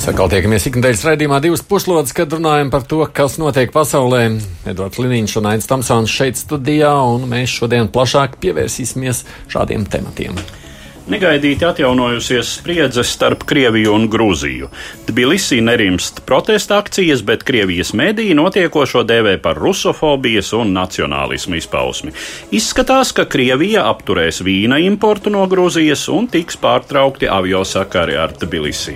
Mēs atkal tiekamies ikdienas raidījumā divas puslodes, kad runājam par to, kas notiek pasaulē. Edvards Liniņš un Aits Tamsons šeit studijā, un mēs šodien plašāk pievērsīsimies šādiem tematiem. Negaidīti atjaunojusies spriedze starp Krieviju un Grūziju. Tbilisī nerimst protesta akcijas, bet Krievijas mediji notiekošo dēvē par rusofobijas un nacionālismu izpausmi. Izskatās, ka Krievija apturēs vīna importu no Grūzijas un tiks pārtraukti avio sakari ar Tbilisī.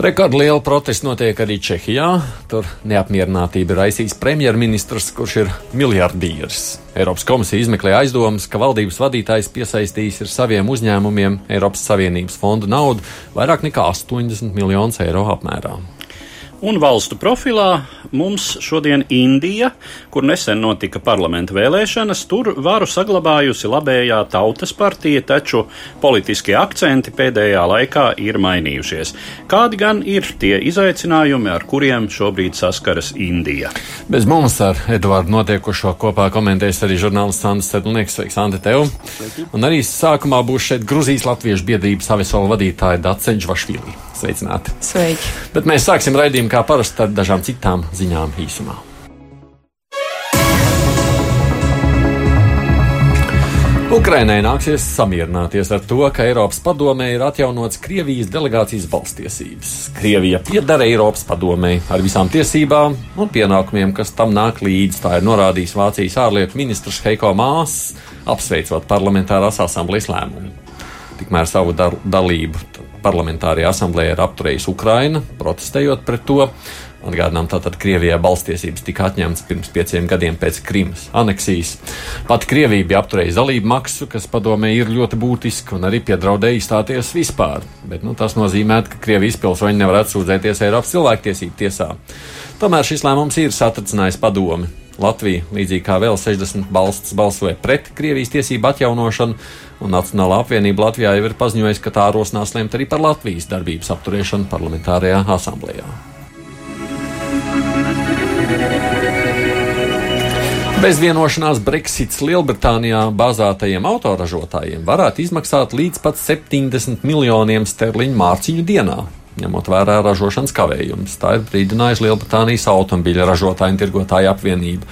Rekordliela protesta notiek arī Čehijā. Tur neapmierinātība raisīs premjerministrs, kurš ir miljardieris. Eiropas komisija izmeklē aizdomas, ka valdības vadītājs piesaistījis ar saviem uzņēmumiem Eiropas Savienības fondu naudu vairāk nekā 80 miljonus eiro apmērā. Un valstu profilā mums šodien Indija, kur nesen notika parlamenta vēlēšanas, tur varu saglabājusi labējā tautas partija, taču politiskie akcenti pēdējā laikā ir mainījušies. Kādi gan ir tie izaicinājumi, ar kuriem šobrīd saskaras Indija? Bez mums ar Eduardu notiekušo kopā komentēs arī žurnālists Sandrs Sedlnieks. Sveiks, Andi, tev! Un arī sākumā būs šeit Gruzijas Latviešu biedrības Savisola vadītāja Daceņš Vašvili. Sveicināti! Sveiki! Bet mēs sāksim raidījumu kā parasti ar dažām citām ziņām īsumā. Ukrainai nāksies samierināties ar to, ka Eiropas padomē ir atjaunots Krievijas delegācijas balstiesības. Krievija piedara Eiropas padomē ar visām tiesībām un pienākumiem, kas tam nāk līdzi. Tā ir norādījis Vācijas ārlietu ministrs Heiko Māss, apsveicot parlamentārās asamblejas lēmumu. Tikmēr savu dar dalību parlamentārajā asamblējā ir apturējusi Ukraina, protestējot pret to. Atgādinām, tātad Krievijā balstiesības tika atņemtas pirms pieciem gadiem pēc Krimas aneksijas. Pat Krievija bija apturējusi dalību maksu, kas padomē ir ļoti būtiska un arī piedraudēja izstāties vispār. Bet nu, tas nozīmē, ka Krievijas pilsoņi nevar atsūdzēties Eiropas cilvēktiesību tiesā. Tomēr šis lēmums ir satricinājis padomi. Latvija, līdzīgi kā vēl 60 valsts, balsoja pret Krievijas tiesību atjaunošanu, un Nacionālā apvienība Latvijā jau ir paziņojusi, ka tā rosinās lemt arī par Latvijas darbības apturēšanu parlamentārajā asamblējā. Bez vienošanās Brexits Lielbritānijā bāzētajiem autoražotājiem varētu izmaksāt līdz pat 70 miljoniem sterliņu mārciņu dienā, ņemot vērā ražošanas kavējumus. Tā ir brīdinājusi Lielbritānijas automobīļa ražotāju un tirgotāju apvienība.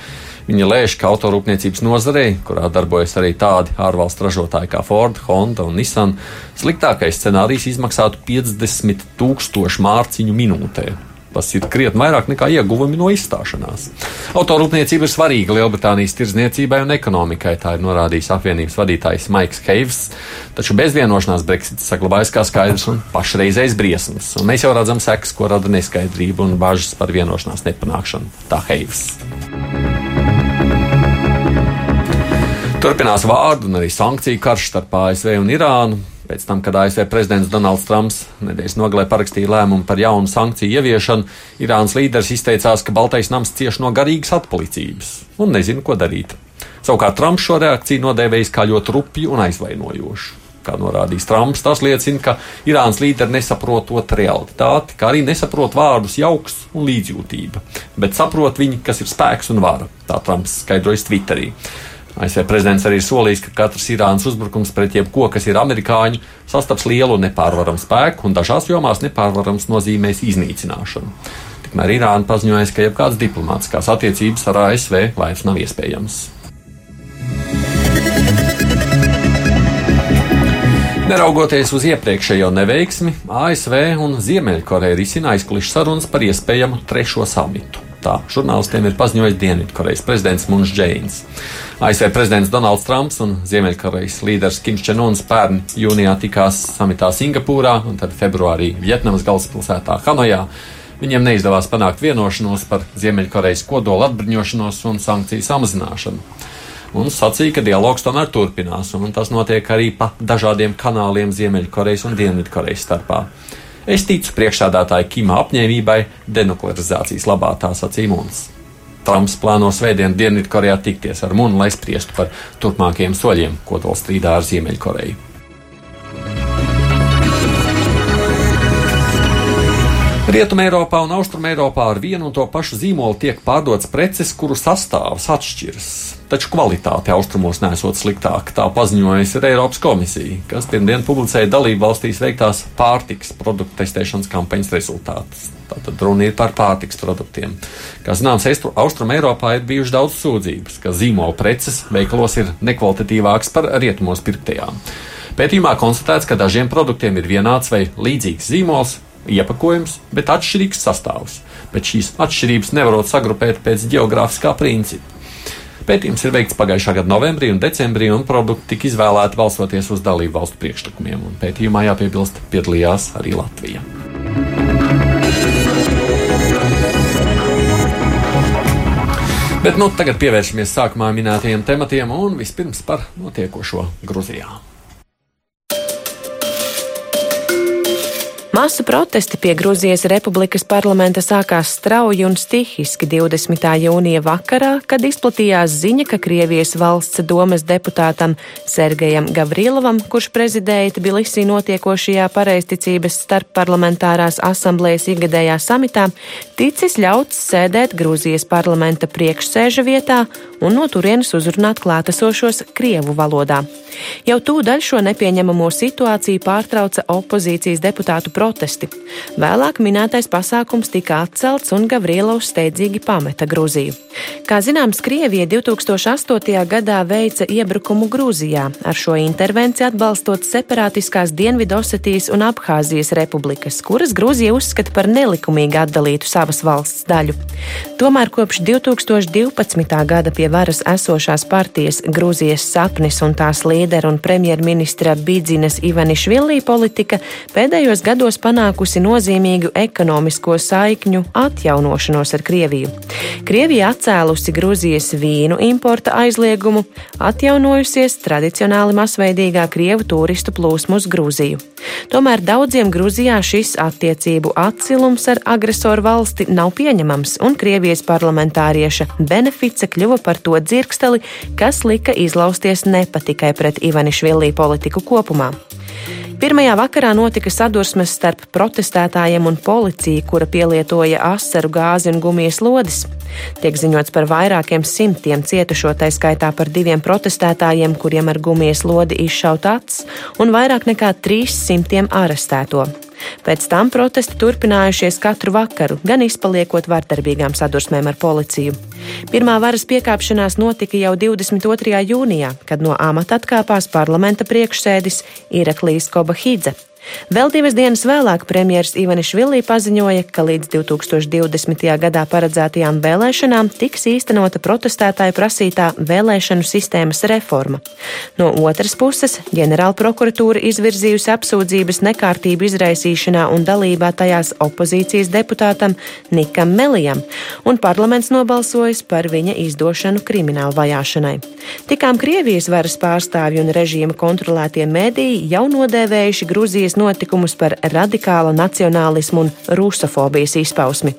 Viņa lēš, ka autorūpniecības nozarei, kurā darbojas arī tādi ārvalstu ražotāji kā Ford, Honda un Nissan, sliktākais scenārijs izmaksātu 50 tūkstošu mārciņu minūtē. Tas ir krietni vairāk nekā ieguvumi no izstāšanās. Autorūpniecība ir svarīga Lielbritānijas tirdzniecībai un ekonomikai, tā ir norādījis apvienības vadītājs Maiks Heivs. Taču bez vienošanās Brexit saglabājas kā skaidrs un pašreizējs briesmas. Un mēs jau redzam sekas, ko rada neskaidrība un bažas par vienošanās nepanākšanu. Tā Heivs. Turpinās vārdu un arī sankciju karš starp ASV un Irānu. Pēc tam, kad ASV prezidents Donalds Trumps nedēļas nogalē parakstīja lēmumu par jaunu sankciju ieviešanu, Irānas līderis izteicās, ka Baltais nams cieš no garīgas atpalicības un nezina, ko darīt. Savukārt Trumps šo reakciju nodēvējis kā ļoti rupju un aizvainojošu. Kā norādījis Trumps, tas liecina, ka Irānas līderi nesaprotot realitāti, kā arī nesaprot vārdus jauks un līdzjūtība, bet saprot viņi, kas ir spēks un vara. Tā Trumps skaidrojas Twitterī. ASV prezidents arī solījis, ka katrs Irānas uzbrukums pret jebko, kas ir amerikāņu, sastaps lielu nepārvaramu spēku, un dažās jomās nepārvarams nozīmēs iznīcināšanu. Tikmēr Irāna paziņoja, ka jebkādas diplomātiskās attiecības ar ASV vairs nav iespējamas. Neraugoties uz iepriekšējo neveiksmi, ASV un Ziemeļkoreja risina aizkulisku sarunas par iespējamu trešo samitu. Tā žurnālistiem ir paziņojis Dienvidkorejas prezidents Mūns Džeins. ASV prezidents Donalds Trumps un Ziemeļkorejas līderis Kims Čenuns pērn jūnijā tikās samitā Singapūrā un tad februārī Vietnamas galvaspilsētā Hanojā. Viņiem neizdevās panākt vienošanos par Ziemeļkorejas kodola atbruņošanos un sankciju samazināšanu. Un sacīja, ka dialogs tomēr turpinās, un tas notiek arī pa dažādiem kanāliem Ziemeļkorejas un Dienvidkorejas starpā. Es ticu priekšsādātāja Kima apņēmībai denuklearizācijas labā, tā sacīja Mūns. Trumps plāno svētdien Dienvidkorejā tikties ar Mūnu, lai spriestu par turpmākajiem soļiem kodolstrīdā ar Ziemeļkoreju. Rietumē Eiropā un Austrumē Eiropā ar vienu un to pašu zīmolu tiek pārdotas preces, kuru sastāvs atšķiras. Taču kvalitāte austrumos nesot sliktāka, tā paziņojusi ir Eiropas komisija, kas pirmdien publicēja dalību valstīs veiktās pārtiks produktu testēšanas kampaņas rezultātus. Tātad runa ir par pārtiks produktiem. Kā zināms, Austrum Eiropā ir bijušas daudz sūdzības, ka zīmola preces veikalos ir nekvalitatīvākas par rietumos pirktajām. Pētījumā konstatēts, ka dažiem produktiem ir vienāds vai līdzīgs zīmols, iepakojums, bet atšķirīgs sastāvs. Bet šīs atšķirības nevarot sagrupēt pēc geogrāfiskā principa. Pētījums ir veikts pagājušā gada novembrī un decembrī, un produkti tika izvēlēti balstoties uz dalību valstu priekšlikumiem. Pētījumā jāpiebilst, piedalījās arī Latvija. Bet nu, tagad pievēršamies sākumā minētajiem tematiem un vispirms par notiekošo Grūzijā. Masu protesti pie Grūzijas Republikas parlamenta sākās strauji un stihiski 20. jūnija vakarā, kad izplatījās ziņa, ka Krievijas valsts domas deputātam Sergejam Gavrilovam, kurš prezidēja Tbilisī notiekošajā pareizticības starpparlamentārās asamblējas ikgadējā samitā, ticis ļauts sēdēt Grūzijas parlamenta priekšsēža vietā un no turienes uzrunāt klātesošos Krievu valodā. Jau tūdaļ šo nepieņemamo situāciju pārtrauca opozīcijas deputātu protesti. Vēlāk minētais pasākums tika atcelts un Gavrielovs steidzīgi pameta Grūziju. Kā zināms, Krievija 2008. gadā veica iebrukumu Grūzijā, ar šo intervenciju atbalstot separātiskās Dienvidosetijas un Abhāzijas republikas, kuras Grūzija uzskata par nelikumīgi atdalītu savas valsts daļu. Tomēr kopš 2012. gada pie varas esošās partijas Grūzijas sapnis un tās līdera un premjerministra Bīdzinas Ivanišvilī politika pēdējos gados panākusi nozīmīgu ekonomisko saikņu atjaunošanos ar Krieviju. Krievija atcēlusi Grūzijas vīnu importa aizliegumu, atjaunojusies tradicionāli masveidīgā Krievu turistu plūsmu uz Grūziju. Tomēr daudziem Grūzijā šis attiecību atcilums ar agresoru valsti nav pieņemams, un Krievijas parlamentārieša Benefice kļuva par to dzirksteli, kas lika izlausties nepatikai pret Ivanišvilī politiku kopumā. Pirmajā vakarā notika sadursmes starp protestētājiem un policiju, kura pielietoja asaru gāzi un gumijas lodis. Tiek ziņots par vairākiem simtiem cietušo, tā skaitā par diviem protestētājiem, kuriem ar gumijas lodi izšaut acis, un vairāk nekā 300 arestēto. Pēc tam protesti turpinājušies katru vakaru, gan izpaliekot vardarbīgām sadursmēm ar policiju. Pirmā varas piekāpšanās notika jau 22. jūnijā, kad no amata atkāpās parlamenta priekšsēdis Iraklīs Kobahidze. Vēl divas dienas vēlāk premjerministrs Ivanišvilī paziņoja, ka līdz 2020. gadā paredzētajām vēlēšanām tiks īstenota protestētāju prasītā vēlēšanu sistēmas reforma. No otras puses, ģenerāla prokuratūra izvirzījusi apsūdzības nekārtību izraisīšanā un dalībā tajās opozīcijas deputātam Nikam Melijam, un parlaments nobalsojis par viņa izdošanu kriminālu vajāšanai. Tikām Krievijas varas pārstāvju un režīma kontrolētie mēdīji jau nodēvējuši Gruzijas Krievijas notikumus par radikālu nacionālismu un rusofobijas izpausmi.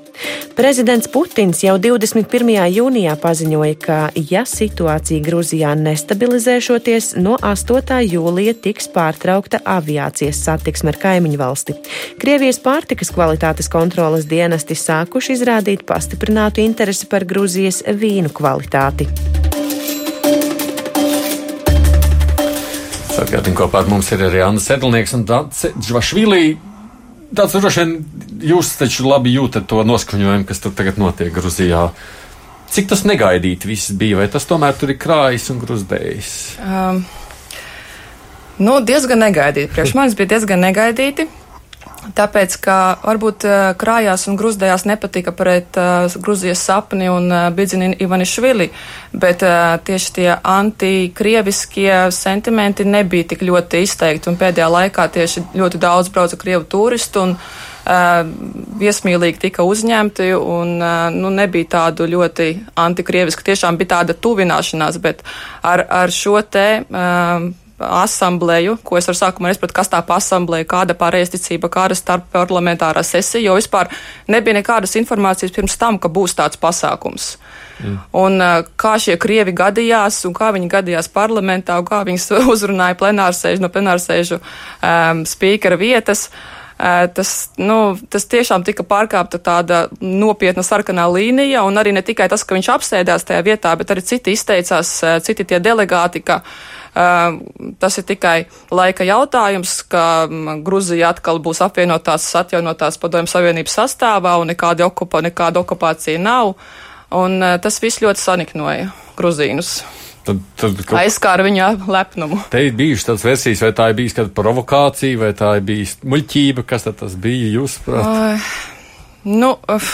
Prezidents Putins jau 21. jūnijā paziņoja, ka, ja situācija Grūzijā nestabilizēšoties, no 8. jūlija tiks pārtraukta aviācijas satiksme ar kaimiņu valsti. Krievijas pārtikas kvalitātes kontrolas dienesti sākuši izrādīt pastiprinātu interesi par Grūzijas vīnu kvalitāti. Atgādini, kopā ar mums ir arī Anna Sedlnieks un Džvašvili. Tāds droši vien jūs taču labi jūtat to noskaņojumu, kas tur tagad notiek Gruzijā. Cik tas negaidīti viss bija, vai tas tomēr tur ir krājis un gruzdējis? Um, nu, diezgan negaidīti. Priekš manis bija diezgan negaidīti. Tāpēc, ka varbūt uh, krājās un gruzdējās nepatika pret uh, Gruzijas sapni un uh, Bidzini Ivanišvili, bet uh, tieši tie antikrieviskie sentimenti nebija tik ļoti izteikti, un pēdējā laikā tieši ļoti daudz brauca Krievu turistu un uh, viesmīlīgi tika uzņemti, un uh, nu, nebija tādu ļoti antikrievisku, tiešām bija tāda tuvināšanās, bet ar, ar šo te. Uh, asambleju, ko es ar sākumā nesapratu, kas tā pa asambleju, kāda pareizticība, kāda starpparlamentārā sesija, jo vispār nebija nekādas informācijas pirms tam, ka būs tāds pasākums. Mm. Un kā šie krievi gadījās, un kā viņi gadījās parlamentā, un kā viņas uzrunāja plenārsēžu no plenārsēžu um, spīkera vietas. tas, nu, tas tiešām tika pārkāpta tāda nopietna sarkanā līnija, un arī ne tikai tas, ka viņš apsēdās tajā vietā, bet arī citi izteicās, citi tie delegāti, ka Tas ir tikai laika jautājums, ka Gruzija atkal būs apvienotās, atjaunotās padomju savienības sastāvā un nekāda, okupa, nekāda okupācija nav. Un tas viss ļoti saniknoja Gruzīnus. Tad, tad, kad... Aizskāra viņa lepnumu. Te ir bijušas tādas versijas, vai tā ir bijusi kāda provokācija, vai tā ir bijusi muļķība, kas tas bija jūsuprāt? Uh, nu, uh,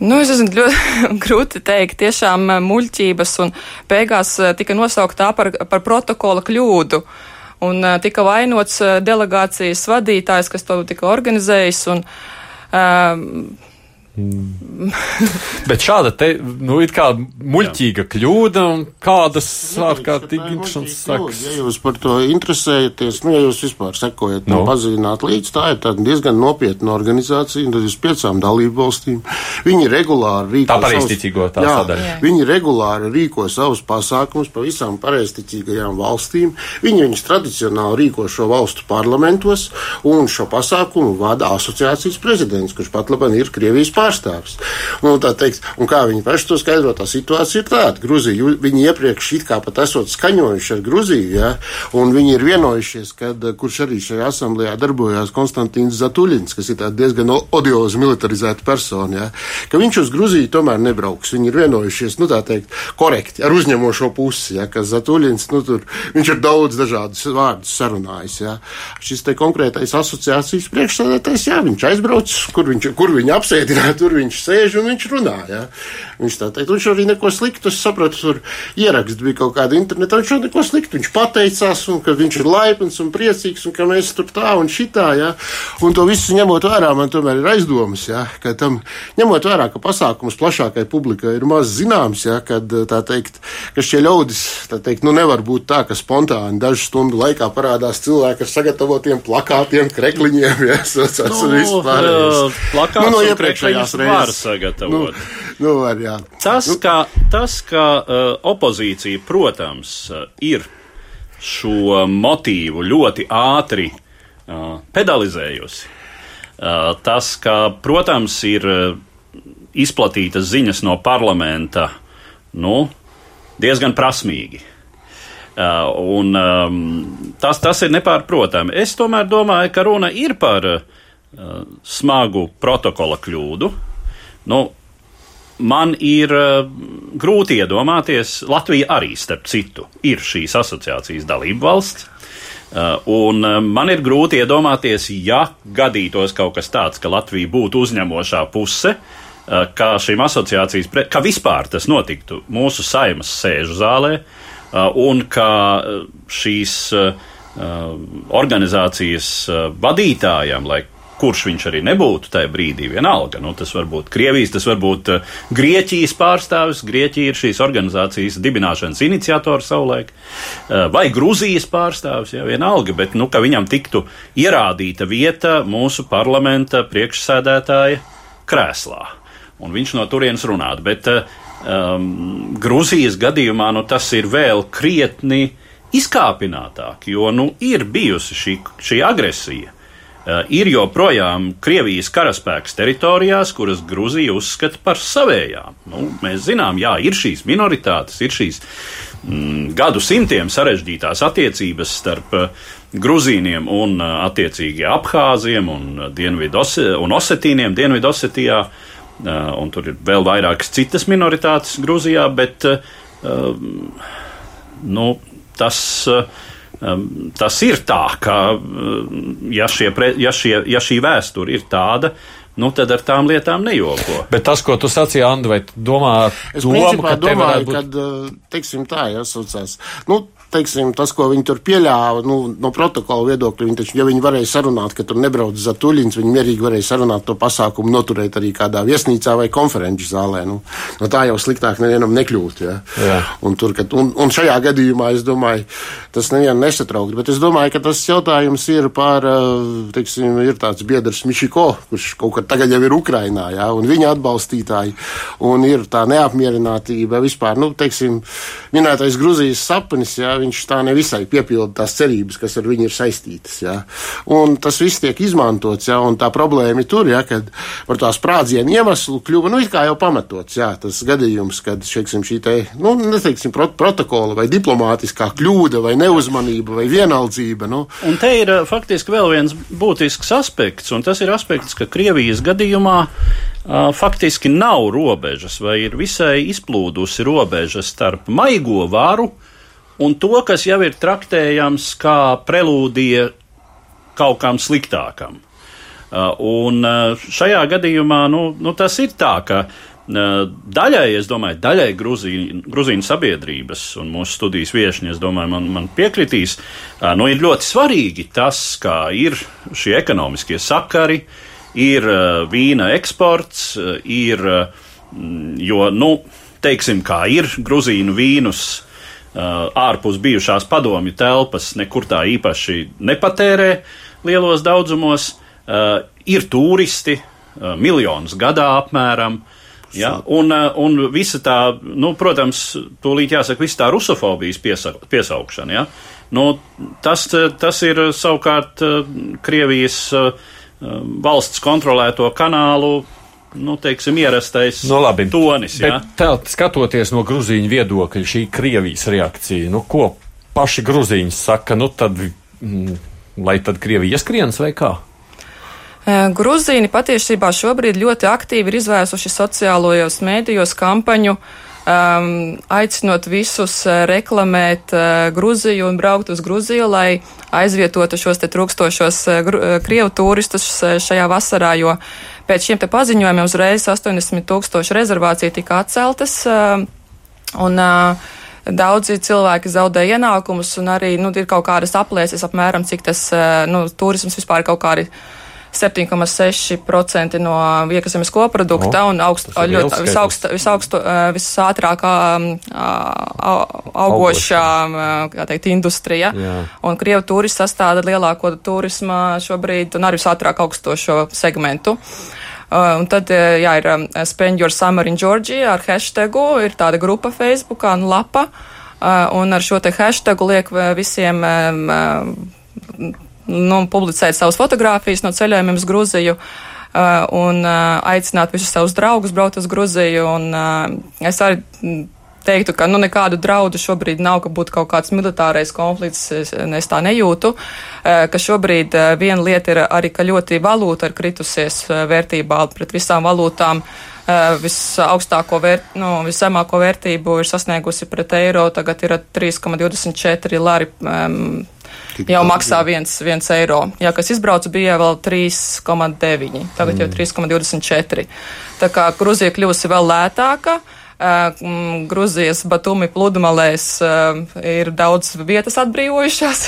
Nu, es esmu ļoti grūti teikt, tiešām eh, muļķības, un beigās eh, tika nosaukt tā par, par protokola kļūdu. Un uh, tika vainots delegācijas vadītājs, kas to tika organizējis. Un, uh, Mm. Bet šāda te, nu, ir kā muļķīga kļūda un kādas ārkārtīgi interesantas sakas. Ja jūs par to interesējaties, nu, ja jūs vispār sekojat no. un pazīnāt līdz, tā ir diezgan nopietna organizācija, un tad jūs piecām dalību valstīm. Viņi regulāri rīko tā pareizticīgo tā jā, sadaļa. Viņi regulāri rīko savus pasākumus pa visām pareizticīgajām valstīm. Viņi viņus tradicionāli rīko šo valstu parlamentos, un šo pasākumu vada asociācijas prezidents, kurš pat labam ir Krievijas pārstāvs pārstāvis. Un, teiks, un kā viņi paši to skaidro, tā situācija ir tāda. Gruzija, viņi iepriekš it kā pat esot skaņojuši ar Gruziju, ja, un viņi ir vienojušies, kad, kurš arī šajā asamblējā darbojās Konstantīns Zatuļins, kas ir diezgan odiozi militarizēta persona, ja, ka viņš uz Gruziju tomēr nebrauks. Viņi ir vienojušies, nu tā teikt, korekti ar uzņemošo pusi, ja, ka Zatuļins, nu tur, viņš ir daudz dažādus vārdus sarunājis, ja. Šis te konkrētais asociācijas priekšsēdētājs, jā, viņš aizbrauc, kur viņš, kur viņu apsēdināt tur viņš sēž un viņš runā. Ja? Viņš tā teikt, viņš arī neko sliktu, es sapratu, tur ieraksts bija kaut kāda internetā, viņš arī neko sliktu, viņš pateicās, un ka viņš ir laipns un priecīgs, un ka mēs tur tā un šitā, ja? un to visu ņemot vērā, man tomēr ir aizdomas, ja? ka tam, ņemot vērā, ka pasākums plašākai publikai ir maz zināms, ja? kad tā teikt, ka šie ļaudis, tā teikt, nu nevar būt tā, ka spontāni dažu stundu laikā parādās cilvēki ar sagatavotiem plakātiem, krekliņiem, ja? Sacās, nu, vispār. Plakāts nu, no iepriekšējās reizes. Var sagatavot. Nu, nu, var, jā. Tas, nu. ka, tas, ka uh, opozīcija, protams, uh, ir šo motīvu ļoti ātri uh, pedalizējusi, uh, tas, ka, protams, ir uh, izplatītas ziņas no parlamenta nu, diezgan prasmīgi. Uh, un, um, tas, tas ir nepārprotami. Es tomēr domāju, ka runa ir par uh, smagu protokola kļūdu. Nu, man ir uh, grūti iedomāties, Latvija arī, starp citu, ir šīs asociācijas dalība valsts. Uh, un man ir grūti iedomāties, ja gadītos kaut kas tāds, ka Latvija būtu uzņemošā puse, kā šīm asociācijas, ka vispār tas notiktu mūsu saimas sēžu zālē, un ka šīs organizācijas vadītājiem, lai kurš viņš arī nebūtu tajā brīdī, vienalga. Nu, tas var būt Krievijas, tas var būt uh, Grieķijas pārstāvis. Grieķija ir šīs organizācijas dibināšanas iniciators savulaik, uh, vai Gruzijas pārstāvis, ja vienalga, bet nu, ka viņam tiktu ierādīta vieta mūsu parlamenta priekšsēdētāja krēslā. Un viņš no turienes runātu. Bet um, Grūzijas gadījumā nu, tas ir vēl krietni izkāpinātāk, jo nu, ir bijusi šī, šī agresija. Eh, ir joprojām Krievijas karaspēks teritorijās, kuras Grūzija uzskata par savējām. Nu, mēs zinām, jā, ir šīs minoritātes, ir šīs mm, gadu simtiem sarežģītās attiecības starp uh, Gruzīniem un uh, attiecīgi Abhāziem un, uh, un Osetīniem Dienvidosetijā, un tur ir vēl vairākas citas minoritātes Grūzijā, bet nu, tas. Uh, Tas ir tā, ka ja, šie, ja, šie, ja šī vēsture ir tāda, nu, tad ar tām lietām nejoko. Bet tas, ko tu sacīji, Andu, vai domā, es domu, ka domāju, būt... kad, teiksim tā, jāsaucās, nu, teiksim, tas, ko viņi tur pieļāva, nu, no protokola viedokļa, viņi taču, ja viņi varēja sarunāt, ka tur nebrauc Zatuļins, viņi mierīgi varēja sarunāt to pasākumu, noturēt arī kādā viesnīcā vai konferenču zālē. Nu, no tā jau sliktāk nevienam nekļūt. Ja? Jā. Un, tur, kad, un, un šajā gadījumā es domāju, tas nevienu nesatraukt, bet es domāju, ka tas jautājums ir par, teiksim, ir tāds biedrs Mišiko, kurš kaut kad tagad jau ir Ukrainā, ja? un viņa atbalstītāji, un ir tā neapmierinātība vispār, nu, teiksim, minētais Gruzijas sapnis, ja? Viņš tā nevisai piepilda tās cerības, kas ar viņu ir saistītas. Jā. Un tas viss tiek izmantots, jā, un tā problēma ir tur, jā, kad par tā sprādzienu iemeslu kļuva, nu, jau pamatots, jā, tas gadījums, kad, šeiksim, šī te, nu, neteiksim, prot protokola vai diplomātiskā kļūda vai neuzmanība vai vienaldzība, nu. Un te ir uh, faktiski vēl viens būtisks aspekts, un tas ir aspekts, ka Krievijas gadījumā uh, faktiski nav robežas vai ir visai izplūdusi robeža starp maigo varu un to, kas jau ir traktējams kā prelūdija kaut kam sliktākam. Uh, un uh, šajā gadījumā nu, nu, tas ir tā, ka uh, daļai, es domāju, daļai Gruzīnu, Gruzīnu sabiedrības un mūsu studijas viešņi, es domāju, man, man piekritīs, nu, ir ļoti svarīgi tas, kā ir šie ekonomiskie sakari, ir vīna eksports, ir, jo, nu, teiksim, kā ir Gruzīnu vīnus ārpus bijušās padomju telpas, nekur tā īpaši nepatērē lielos daudzumos. Uh, ir turisti, uh, miljonus gadā apmēram. Ja, un, uh, un visa tā, nu, protams, tūlīt jāsaka, visa tā rusofobijas piesa, piesaukšana. Ja. Nu, tas, tas ir savukārt Krievijas valsts kontrolēto kanālu nu, teiksim, ierastais no, nu, labi, tonis. Ja? Tā, skatoties no grūzīņu viedokļa, šī Krievijas reakcija, nu, ko paši grūzīņi saka, nu, tad, mm, lai tad Krievija ieskrienas vai kā? Gruzīni patiesībā šobrīd ļoti aktīvi ir izvērsuši sociālajos mēdījos kampaņu, um, aicinot visus reklamēt uh, Gruziju un braukt uz Gruziju, lai aizvietotu šos te trūkstošos uh, krievu turistus šajā vasarā, jo pēc šiem te paziņojumiem uzreiz 80 tūkstoši rezervācija tika atceltas. Uh, un, uh, Daudzi cilvēki zaudē ienākumus, un arī nu, ir kaut kādas aplēses, apmēram cik tas nu, turisms vispār kaut kādi 7,6% no iekaszemes koprodukta oh, un augst, ļoti, visaugst, visaugst, visātrākā augošā teikt, industrija. Jā. Un Krievu turisti sastāda lielāko turisma šobrīd un arī visātrāk augstošo segmentu. Uh, un tad, jā, ir um, Spend Your Summer in Georgia ar hashtagu, ir tāda grupa Facebookā un lapa, uh, un ar šo te hashtagu liek visiem um, nu, publicēt savas fotogrāfijas no ceļojumiem uz Gruziju. Uh, un uh, aicināt visus savus draugus braukt uz Gruziju. Un, uh, es arī teiktu, ka nu, nekādu draudu šobrīd nav, ka būtu kaut kāds militārais konflikts. Es, es tā nejūtu. Uh, ka šobrīd uh, viena lieta ir arī, ka ļoti valūta ir kritusies uh, vērtībā pret visām valūtām. Visaugstāko vērt, nu, viszemāko vērtību ir sasniegusi pret eiro, tagad ir 3,24 lari. Um, Tik jau maksā 1 eiro. Jā, kas izbrauca, bija vēl 3,9, tagad mm. jau 3,24. Tā kā Gruzija kļūsi vēl lētāka. Uh, Gruzijas Batumi pludmalēs uh, ir daudz vietas atbrīvojušās.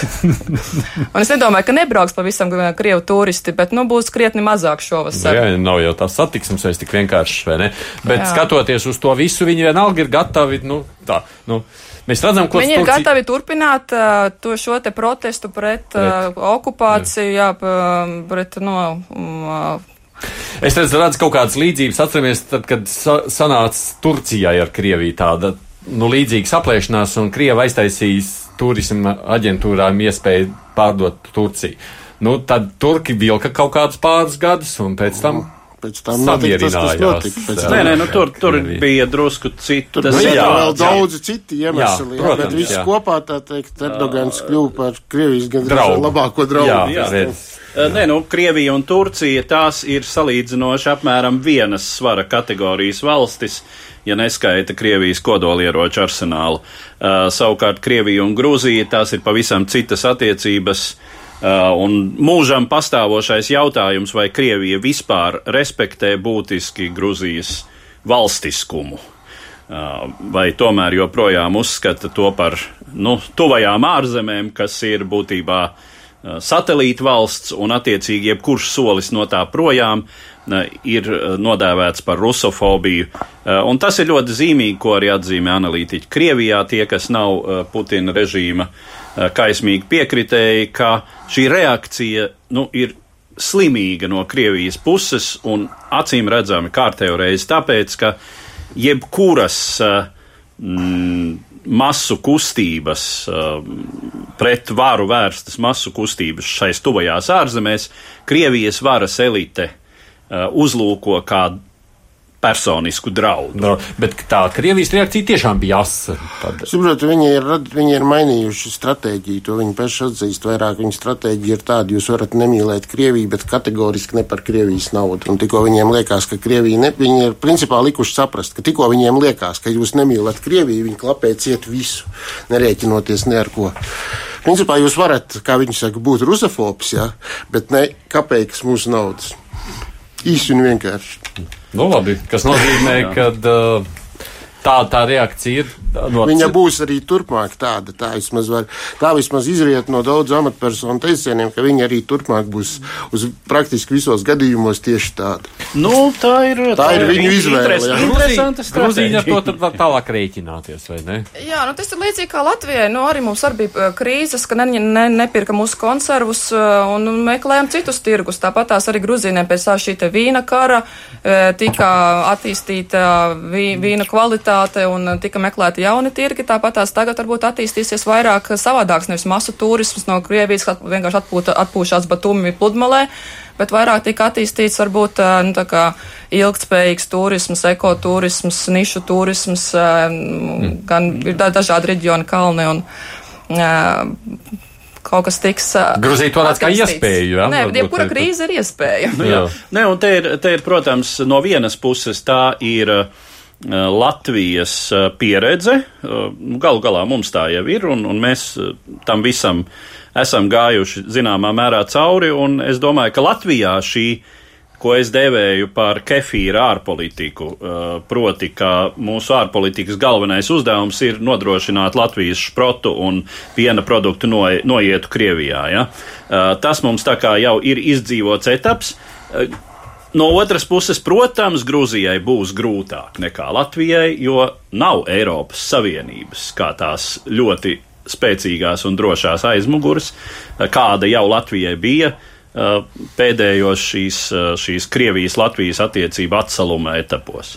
un es nedomāju, ka nebrauks pavisam krievu turisti, bet nu, būs krietni mazāk šovasar. Jā, nav jau tā satiksmes vairs tik vienkāršs, vai ne? Bet Jā. skatoties uz to visu, viņi vienalga ir gatavi, nu, tā, nu. Mēs redzam, ka viņi ir Turcija... gatavi turpināt uh, to šo te protestu pret, pret. Uh, okupāciju, jā, jā pret, no. Uh, Es redzu, redzu kaut kādas līdzības. Atceramies, tad, kad sa sanāca Turcijai ar Krieviju tāda nu, līdzīga saplēšanās, un Krieva aiztaisīs turisma aģentūrām iespēju pārdot Turciju. Nu, tad Turki vilka kaut kādus pāris gadus, un pēc tam. Mm pēc tam notika tas, kas notika. Pēc nē, nē, nu tur, tur bija drusku citi. Tur bija jā, vēl daudzi jā. citi iemesli, jā, jā, protams, bet viss jā. kopā, tā teikt, Erdogans kļuva par Krievijas gan draugu. labāko draugu. Jā, jā. Jā. Nē, nu, Krievija un Turcija tās ir salīdzinoši apmēram vienas svara kategorijas valstis, ja neskaita Krievijas kodolieroču arsenālu. Uh, savukārt Krievija un Grūzija tās ir pavisam citas attiecības. Uh, un mūžam pastāvošais jautājums, vai Krievija vispār respektē būtiski Gruzijas valstiskumu, uh, vai tomēr joprojām uzskata to par nu, tuvajām ārzemēm, kas ir būtībā uh, satelīta valsts, un attiecīgi jebkurš solis no tā projām ir nodēvēts par rusofobiju. Un tas ir ļoti zīmīgi, ko arī atzīmē analītiķi. Krievijā tie, kas nav Putina režīma uh, kaismīgi piekritēji, ka šī reakcija nu, ir slimīga no Krievijas puses un acīm redzami kārtējo reizi tāpēc, ka jebkuras eh, mm, masu kustības, pret varu vērstas masu kustības šais tuvajās ārzemēs, Krievijas varas elite uzlūko kā personisku draudu. No, bet tā Krievijas reakcija tiešām bija asa. Tad... Saprotu, viņi ir, viņi ir mainījuši stratēģiju, to viņi paši atzīst. Vairāk viņa stratēģija ir tāda, jūs varat nemīlēt Krieviju, bet kategoriski ne par Krievijas naudu. Un tikko viņiem liekas, ka Krievija, ne, viņi ir principā likuši saprast, ka tikko viņiem liekas, ka jūs nemīlat Krieviju, viņi klapē ciet visu, nerēķinoties ne ar ko. Principā jūs varat, kā viņi saka, būt rusofobs, ja, bet ne kapeikas mūsu naudas. Īsi un vienkārši. Nu, labi, kas nozīmē, ka uh, tā, tā reakcija ir. No Viņa būs arī turpmāk tāda. Tā vismaz, var, tā vismaz izriet no daudzu amatpersonu teicieniem, ka viņa arī turpmāk būs uz praktiski visos gadījumos tieši tāda. Nu, tā ir, tā, tā ir viņu izvēle. Grūzīņi ar to tad tālāk rēķināties, vai ne? Jā, nu tas ir līdzīgi kā Latvijai. Nu, arī mums arī bija krīzes, ka ne, ne, nepirka mūsu konservus un meklējām citus tirgus. Tāpat tās arī Grūzīniem pēc tā šī te vīna kara tika attīstīta vīna kvalitāte un tika meklēta jauni tirgi, tāpat tās tagad varbūt attīstīsies vairāk savādāks, nevis masu turisms no Krievijas, kas vienkārši atpūta, atpūšās Batumi pludmalē, bet vairāk tika attīstīts varbūt nu, tā kā ilgtspējīgs turisms, ekoturisms, nišu turisms, mm. gan ir dažādi reģioni kalni un kaut kas tiks. Grūzīt to redz kā iespēju. Ja? Nē, jebkura krīze ir iespēja. Nu, jā. Nē, un te ir, te ir, protams, no vienas puses tā ir. Uh, Eh, Latvijas eh, pieredze. Eh, galu galā mums tā jau ir, un, un mēs tam visam esam gājuši zināmā mērā cauri. Es domāju, ka Latvijā šī, ko es devēju par kefīra ārpolitiku, proti, ka mūsu ārpolitikas galvenais uzdevums ir nodrošināt Latvijas šprotu un piena produktu noietu Krievijā. Ja? Tas mums tā kā jau ir izdzīvots etaps No otras puses, protams, Grūzijai būs grūtāk nekā Latvijai, jo nav Eiropas Savienības kā tās ļoti spēcīgās un drošās aizmugures, kāda jau Latvijai bija uh, pēdējos šīs, uh, šīs Krievijas-Latvijas attiecību atsaluma etapos.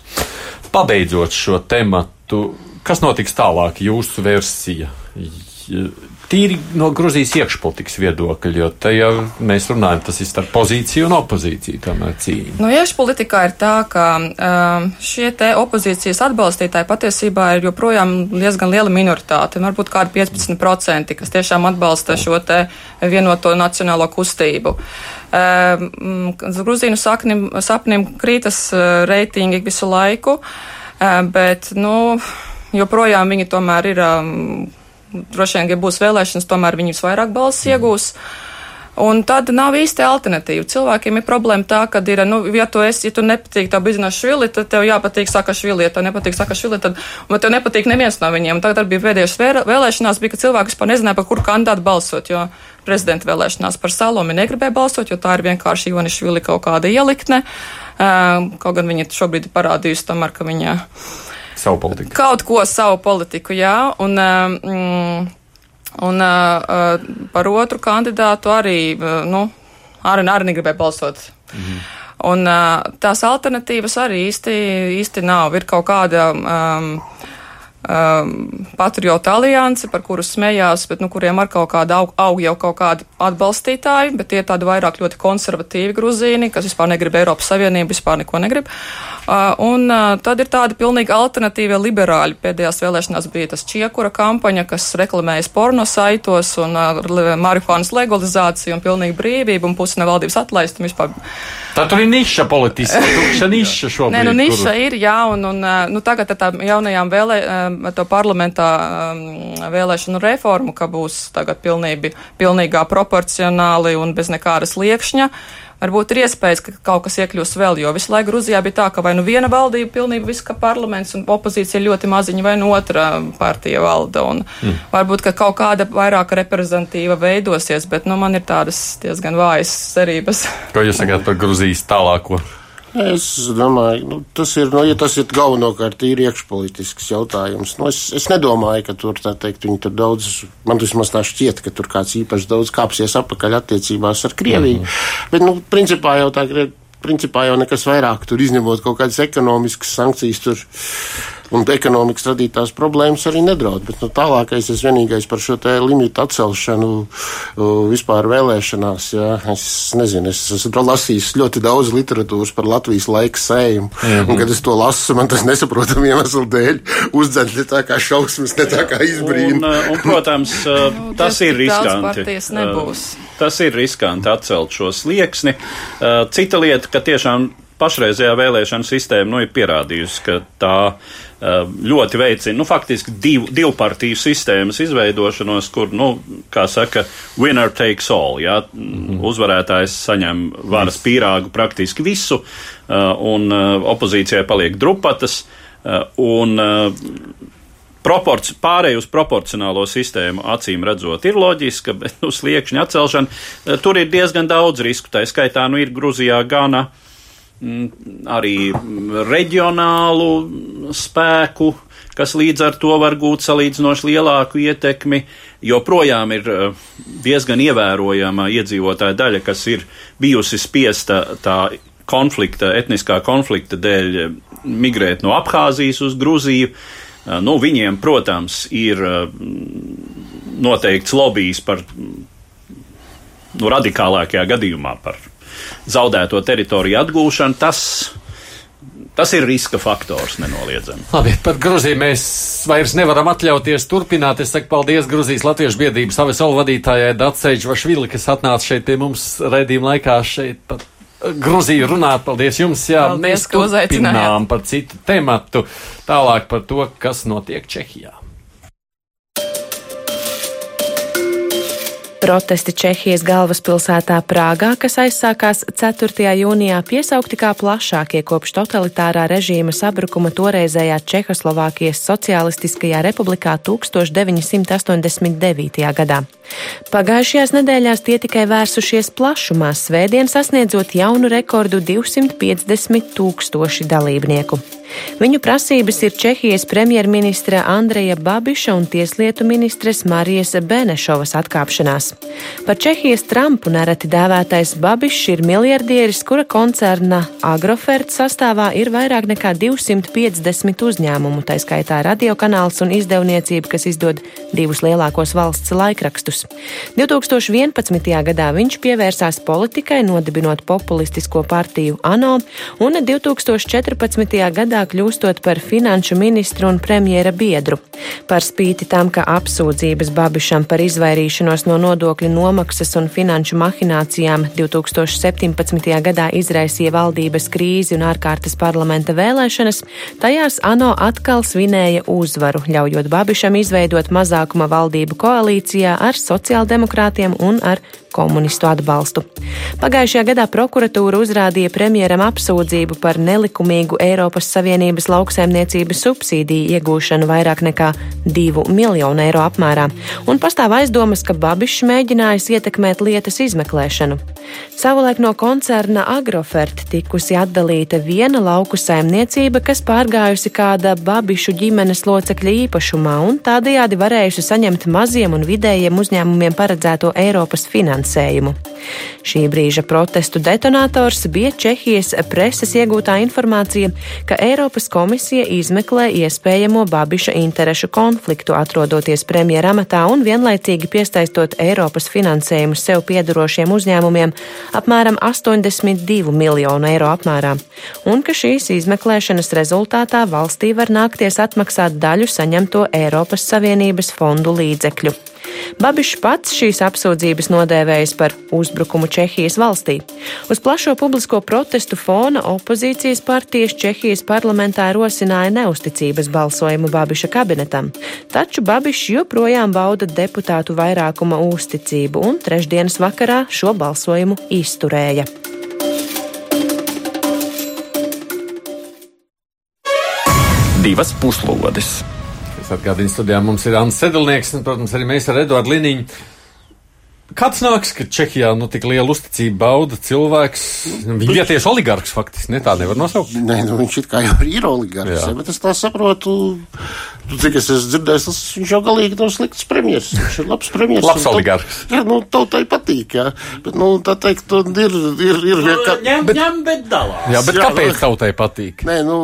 Pabeidzot šo tematu, kas notiks tālāk, jūsu versija? Tīri no Grūzijas iekšpolitikas viedokļa, jo te jau mēs runājam, tas ir starp pozīciju un opozīciju tomēr cīņa. No iekšpolitikā ir tā, ka um, šie te opozīcijas atbalstītāji patiesībā ir joprojām diezgan liela minoritāte, varbūt kādi 15%, kas tiešām atbalsta šo te vienoto nacionālo kustību. Um, Grūzīnu saknim, sapnim krītas uh, reitingi visu laiku, uh, bet, nu, joprojām viņi tomēr ir. Um, droši vien, ja būs vēlēšanas, tomēr viņi visvairāk balsis iegūs. Un tad nav īsti alternatīva. Cilvēkiem ir problēma tā, ka ir, nu, ja tu esi, ja tu nepatīk tā biznesa švili, tad tev jāpatīk Sakašvili, ja tev nepatīk Sakašvili, tad, un tev nepatīk neviens no viņiem. Tagad bija pēdējās vēlēšanās, bija, ka cilvēki vispār nezināja, par kuru kandidātu balsot, jo prezidenta vēlēšanās par Salomi negribēja balsot, jo tā ir vienkārši Ivanišvili kaut kāda ielikne. Kaut gan viņa šobrīd parādījusi tomēr, ka viņa savu politiku. Kaut ko savu politiku, jā. Un, mm, un uh, par otru kandidātu arī, nu, arī, arī negribēja balsot. Mhm. Un uh, tās alternatīvas arī īsti, īsti nav. Ir kaut kāda. Um, um, patriotu aliansi, par kuru smējās, bet nu, kuriem ar kaut kādu aug, aug jau kaut kādi atbalstītāji, bet tie tādi vairāk ļoti konservatīvi gruzīni, kas vispār negrib Eiropas Savienību, vispār neko negrib. Uh, un uh, tad ir tādi pilnīgi alternatīvie liberāļi. Pēdējās vēlēšanās bija tas Čiekura kampaņa, kas reklamējas porno saitos un uh, marihuānas legalizāciju un pilnīgi brīvību un pusi no valdības atlaist un vispār. Tā tur ir niša politiski, tukša niša šobrīd. Nē, nu niša kur... ir, jā, un, un nu, tagad ar tām jaunajām vēlē, to parlamentā um, vēlēšanu reformu, ka būs tagad pilnīgi, pilnīgā proporcionāli un bez nekādas liekšņa. Varbūt ir iespējas, ka kaut kas iekļūs vēl, jo visu laiku Gruzijā bija tā, ka vai nu viena valdība pilnībā viss, ka parlaments un opozīcija ļoti maziņa, vai nu otra partija valda. Mm. Varbūt, ka kaut kāda vairāk reprezentatīva veidosies, bet nu, man ir tādas diezgan vājas cerības. Ko jūs sakāt par Gruzijas tālāko? Es domāju, nu, tas ir, nu, ja tas ir galvenokārt tīri iekšpolitisks jautājums. Nu, es, es nedomāju, ka tur, tā teikt, viņi tur daudz, man vismaz tā šķiet, ka tur kāds īpaši daudz kāpsies apakaļ attiecībās ar Krieviju. Mm -hmm. Bet, nu, principā jau tā principā jau nekas vairāk tur izņemot kaut kādas ekonomiskas sankcijas tur un ekonomikas radītās problēmas arī nedraud. Bet nu, tālākais, es vienīgais par šo te limitu atcelšanu vispār vēlēšanās, jā, es nezinu, es esmu lasījis ļoti daudz literatūras par Latvijas laika sējumu, mm -hmm. un kad es to lasu, man tas nesaprotam iemeslu dēļ uzdzen ne tā kā šausmas, ne tā kā izbrīna. Un, un, protams, tas ir riskanti. Tas ir riskanti atcelt šo slieksni. Cita lieta, ka tiešām pašreizējā vēlēšana sistēma nu, ir pierādījusi, ka tā uh, ļoti veicina nu, faktiski div, divu partiju sistēmas izveidošanos, kur, nu, kā saka, winner takes all. Jā, mm -hmm. Uzvarētājs saņem varas pīrāgu praktiski visu, uh, un opozīcijai paliek drupatas. Un, proporci, pārēj uz proporcionālo sistēmu, acīm redzot, ir loģiska, bet nu, sliekšņa atcelšana tur ir diezgan daudz risku. Tā skaitā nu, ir Gruzijā gana uh, Mm, arī reģionālu spēku, kas līdz ar to var gūt salīdzinoši lielāku ietekmi, jo projām ir eh, diezgan ievērojama iedzīvotāja daļa, kas ir bijusi spiesta tā konflikta, etniskā konflikta dēļ eh, migrēt no Abhāzijas uz Gruziju. Eh, nu, viņiem, protams, ir noteikts lobbyis par nu, radikālākajā gadījumā par zaudēto teritoriju atgūšanu, tas, tas ir riska faktors nenoliedzami. Labi, par Gruziju mēs vairs nevaram atļauties turpināt. Es saku paldies Gruzijas Latviešu biedrības savisalu vadītājai Daceiģu Vašvili, kas atnāca šeit pie mums redzījuma laikā šeit pat. Gruziju runāt, paldies jums, jā, paldies, mēs turpinām par citu tematu, tālāk par to, kas notiek Čehijā. Protesti Čehijas galvaspilsētā Prāgā, kas aizsākās 4. jūnijā, piesaukti kā plašākie kopš totalitārā režīma sabrukuma toreizējā Čehoslovākijas Socialistiskajā republikā 1989. gadā. Pagājušajās nedēļās tie tikai vērsušies plašumā, svētdien sasniedzot jaunu rekordu 250 tūkstoši dalībnieku. Viņu prasības ir Čehijas premjerministra Andreja Babiša un tieslietu ministres Marijas Benešovas atkāpšanās. Par Čehijas Trumpu nereti dēvētais Babišs ir miljardieris, kura koncerna Agrofert sastāvā ir vairāk nekā 250 uzņēmumu, tā skaitā radiokanāls un izdevniecība, kas izdod divus lielākos valsts laikrakstus. 2011. gadā viņš pievērsās politikai, nodibinot populistisko partiju ANO, un 2014. gadā kļūstot par finanšu ministru un premjera biedru. Par spīti tam, ka apsūdzības Babišam par izvairīšanos no nodokļu nomaksas un finanšu mahinācijām 2017. gadā izraisīja valdības krīzi un ārkārtas parlamenta vēlēšanas, tajās ANO atkal svinēja uzvaru, ļaujot Babišam izveidot mazākuma valdību koalīcijā ar sociāldemokrātiem un ar komunistu atbalstu. Pagājušajā gadā prokuratūra uzrādīja premjeram apsūdzību par nelikumīgu Eiropas Savienības lauksaimniecības subsīdiju iegūšanu vairāk nekā 2 miljonu eiro apmērā, un pastāv aizdomas, ka Babišs mēģinājis ietekmēt lietas izmeklēšanu. Savulaik no koncerna Agrofert tikusi atdalīta viena lauku saimniecība, kas pārgājusi kāda Babišu ģimenes locekļa īpašumā un tādējādi varējusi saņemt maziem un vidējiem uzņēmumiem paredzēto Eiropas finansējumu finansējumu. Šī brīža protestu detonators bija Čehijas preses iegūtā informācija, ka Eiropas komisija izmeklē iespējamo Babiša interešu konfliktu, atrodoties premjeramatā un vienlaicīgi piesaistot Eiropas finansējumu sev piedarošiem uzņēmumiem apmēram 82 miljonu eiro apmērā, un ka šīs izmeklēšanas rezultātā valstī var nākties atmaksāt daļu saņemto Eiropas Savienības fondu līdzekļu. Babišs pats šīs apsūdzības nodēvējis par uzbrukumu Čehijas valstī. Uz plašo publisko protestu fona opozīcijas partijas Čehijas parlamentā rosināja neusticības balsojumu Babiša kabinetam, taču Babišs joprojām bauda deputātu vairākuma uzticību un trešdienas vakarā šo balsojumu izturēja. Divas puslodes! Es atgādinu, studijā mums ir Ants Sedlnieks un, protams, arī mēs ar Eduardu Liniņu. Kāds nāks, ka Čehijā nu, tik lielu uzticību bauda cilvēks? Viņš bija tieši oligarks, faktiski, ne tā nevar nosaukt. Nē, nu, viņš it kā jau ir oligarks, Jā. ja, bet es tā saprotu, tu, cik es esmu dzirdējis, tas viņš jau galīgi nav slikts premjers. Viņš ir labs premjers. Labs oligarks. Jā, nu, tautai patīk, jā. Bet, nu, tā teikt, ir, ir, ir, ir ka, Ņem, bet, ņem, bet dalās. Jā, bet Jā, kāpēc nu- tautai patīk? Nē, nu,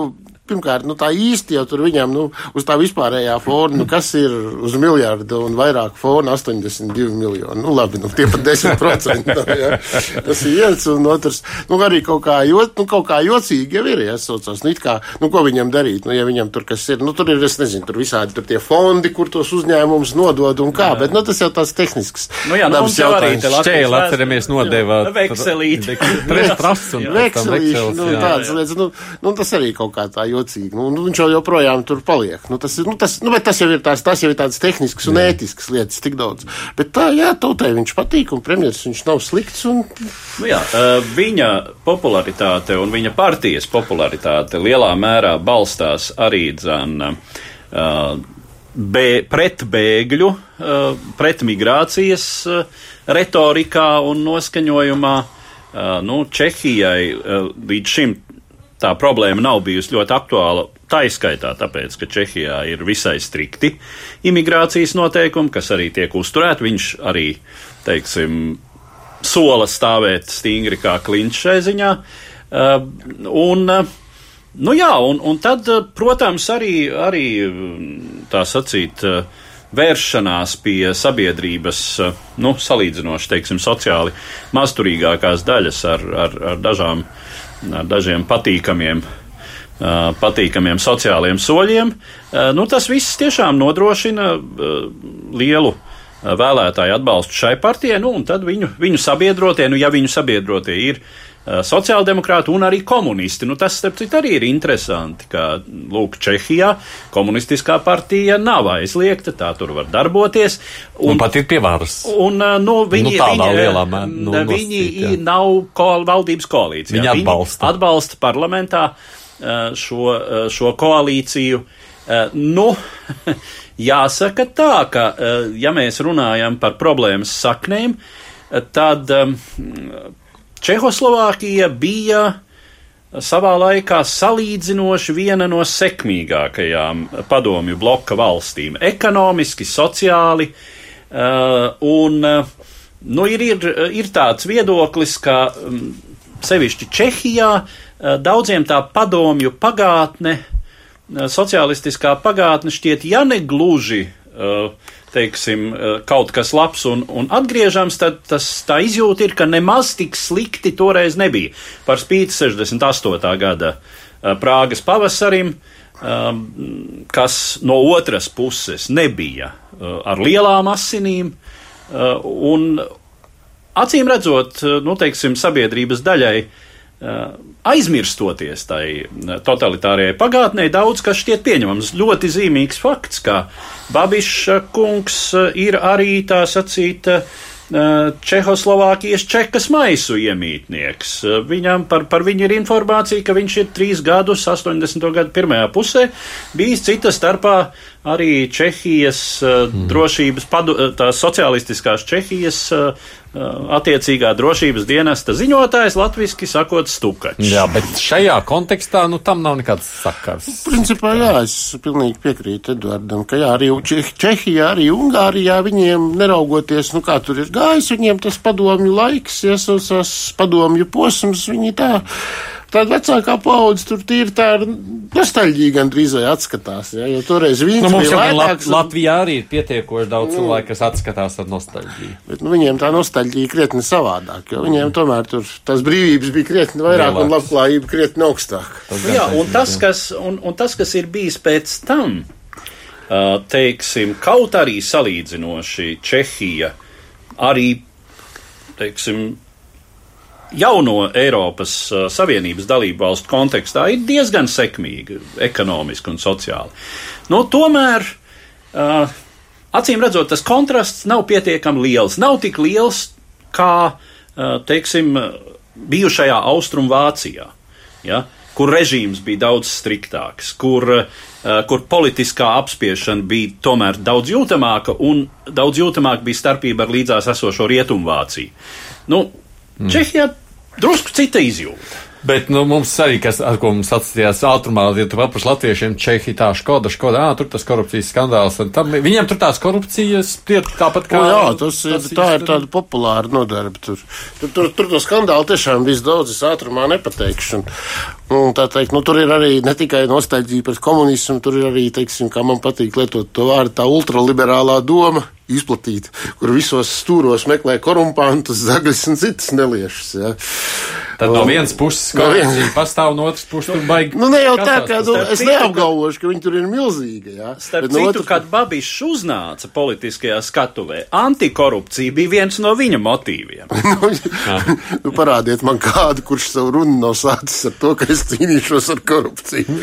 pirmkārt, nu, tā īsti jau tur viņam, nu, uz tā vispārējā fona, nu, kas ir uz miljardu un vairāk fona 82 miljoni. Nu, labi, nu, tie pat 10%. Nu, jā. Tas ir viens un otrs. Nu, arī kaut kā, jot, nu, kaut kā jocīgi jau ir, ja saucās. Nu, it kā, nu, ko viņam darīt? Nu, ja viņam tur kas ir, nu, tur ir, es nezinu, tur visādi tur tie fondi, kur tos uzņēmumus nodod un kā, bet, nu, tas jau tāds tehnisks. Nu jā, nu, jau arī jautājums. te Latvijas atceramies nodevāt. Jā, Vekselīti. Veksels, nu, jā. tādas lietas, nu, nu, tas arī kaut kā tā jocīgi. Nu, nu, viņš jau joprojām tur paliek. Nu, tas, ir, nu, tas, nu, tas jau ir tās, tas jau ir tādas tehniskas un ētiskas lietas tik daudz. Bet tā, jā, tautai viņš patīk un premjeras viņš nav slikts. Un, Nu jā, viņa popularitāte un viņa partijas popularitāte lielā mērā balstās arī dzan, uh, bē, pret bēgļu, pret migrācijas retorikā un noskaņojumā. Nu, Čehijai līdz šim tā problēma nav bijusi ļoti aktuāla. Tā izskaitā tāpēc, ka Čehijā ir visai strikti imigrācijas noteikumi, kas arī tiek uzturēti. Viņš arī, teiksim, sola stāvēt stingri kā kliņš šai ziņā. Uh, un, uh, nu jā, un, un tad, uh, protams, arī, arī mm, tā sacīt, uh, vēršanās pie sabiedrības, uh, nu, salīdzinoši, teiksim, sociāli mazturīgākās daļas ar, ar, ar, dažām, ar dažiem patīkamiem patīkamiem sociāliem soļiem. Nu, tas viss tiešām nodrošina lielu vēlētāju atbalstu šai partijai, nu, un tad viņu, viņu sabiedrotie, nu, ja viņu sabiedrotie ir sociāldemokrāti un arī komunisti, nu, tas, starp citu, arī ir interesanti, ka, lūk, Čehijā komunistiskā partija nav aizliegta, tā tur var darboties. Un pat ir pie varas. Un, uh, nu, viņi, Nu, tādā viņi, lielā mē- nu, viņi nosacīt, jā. nav ko, valdības koalīcijā. Viņi atbalsta. atbalsta parlamentā šo, šo koalīciju. Nu, jāsaka tā, ka, ja mēs runājam par problēmas saknēm, tad um, Čehoslovākija bija savā laikā salīdzinoši viena no sekmīgākajām padomju bloka valstīm - ekonomiski, sociāli. Uh, un, uh, nu, ir, ir, ir tāds viedoklis, ka um, sevišķi Čehijā uh, daudziem tā padomju pagātne, sociālistiskā pagātne šķiet, ja ne gluži. Uh, Teiksim, uh, kaut kas labs un, un atgriežams, tad tas, tā izjūta ir, ka nemaz tik slikti toreiz nebija. Par spīti 68. gada uh, Prāgas pavasarim, um, kas no otras puses nebija uh, ar lielām asinīm, un acīm redzot, nu, teiksim, sabiedrības daļai aizmirstoties tai uh, totalitārajai pagātnē, daudz kas šķiet pieņemams. Ļoti zīmīgs fakts, ka Babiša kungs uh, ir arī tā sacīt. Čehoslovākijas čekas maisu iemītnieks. Viņam par, par viņu ir informācija, ka viņš ir trīs gadus, 80. gadu pirmajā pusē, bijis cita starpā arī Čehijas mm. drošības, padu, tās socialistiskās Čehijas uh, attiecīgā drošības dienesta ziņotājs, latviski sakot, stukačs. Jā, bet šajā kontekstā nu, tam nav nekāds sakars. Principā, jā, es pilnīgi piekrītu Edvardam, ka jā, arī Čeh- Čehijā, arī Ungārijā viņiem neraugoties, nu kā tur ir gājis, viņiem tas padomju laiks, iesaucās padomju posms, viņi tā. Tāda vecākā paudze tur ir tā nostalģija gandrīz vai atskatās. Ja, jo toreiz viņi Nu, jau gan Lat lētāks, Latvijā arī ir pietiekoši daudz cilvēku, kas atskatās ar nostalģiju. bet nu, viņiem tā nostalģija krietni savādāk. Jo viņiem tomēr tur tās brīvības bija krietni vairāk un Lielākas. labklājība krietni augstāka. Tas Nu Jā, un tas, kas, un, un tas, kas ir bijis pēc tam, teiksim, kaut arī salīdzinoši Čehija, arī, teiksim, jauno Eiropas ā, Savienības dalību valstu kontekstā ir diezgan sekmīga ekonomiski un sociāli. Nu, tomēr, ā, acīm redzot, tas kontrasts nav pietiekami liels. Nav tik liels kā, ā, teiksim, bijušajā Austrumvācijā. Ja? kur režīms bija daudz striktāks, kur, uh, kur politiskā apspiešana bija tomēr daudz jūtamāka un daudz jūtamāka bija starpība ar līdzās esošo Rietumvāciju. Nu, mm. Čehijā drusku cita izjūta. Bet nu, mums arī, kas, ar ko mums atstājās ātrumā, ja tu papraši latviešiem, Čehija tā škoda, škoda, ā, tur tas korupcijas skandāls. Tam, viņiem tur tās korupcijas tiek tāpat kā. O, jā, tas, tas ir, tā ir tāda populāra nodarbe. Tur, tur, tur, tur to skandālu tiešām viss daudz, es ātrumā nepateikšu. Un, un tā teikt, nu, tur ir arī ne tikai nostalģija pret komunismu, tur ir arī, teiksim, kā man patīk lietot to vārdu, tā ultraliberālā doma izplatīta, kur visos stūros meklē korumpantus, zagļus un citas neliešas. Ja. Tad no vienas puses no pastāv, no otras puses tur baigi. Nu, ne jau tā, ka nu, es neapgalvošu, ka viņi tur ir milzīgi. Jā. Starp Bet citu, no otras... kad Babišs uznāca politiskajā skatuvē, antikorupcija bija viens no viņa motīviem. nu, nu, parādiet man kādu, kurš savu runu nav sācis ar to, ka es cīnīšos ar korupciju.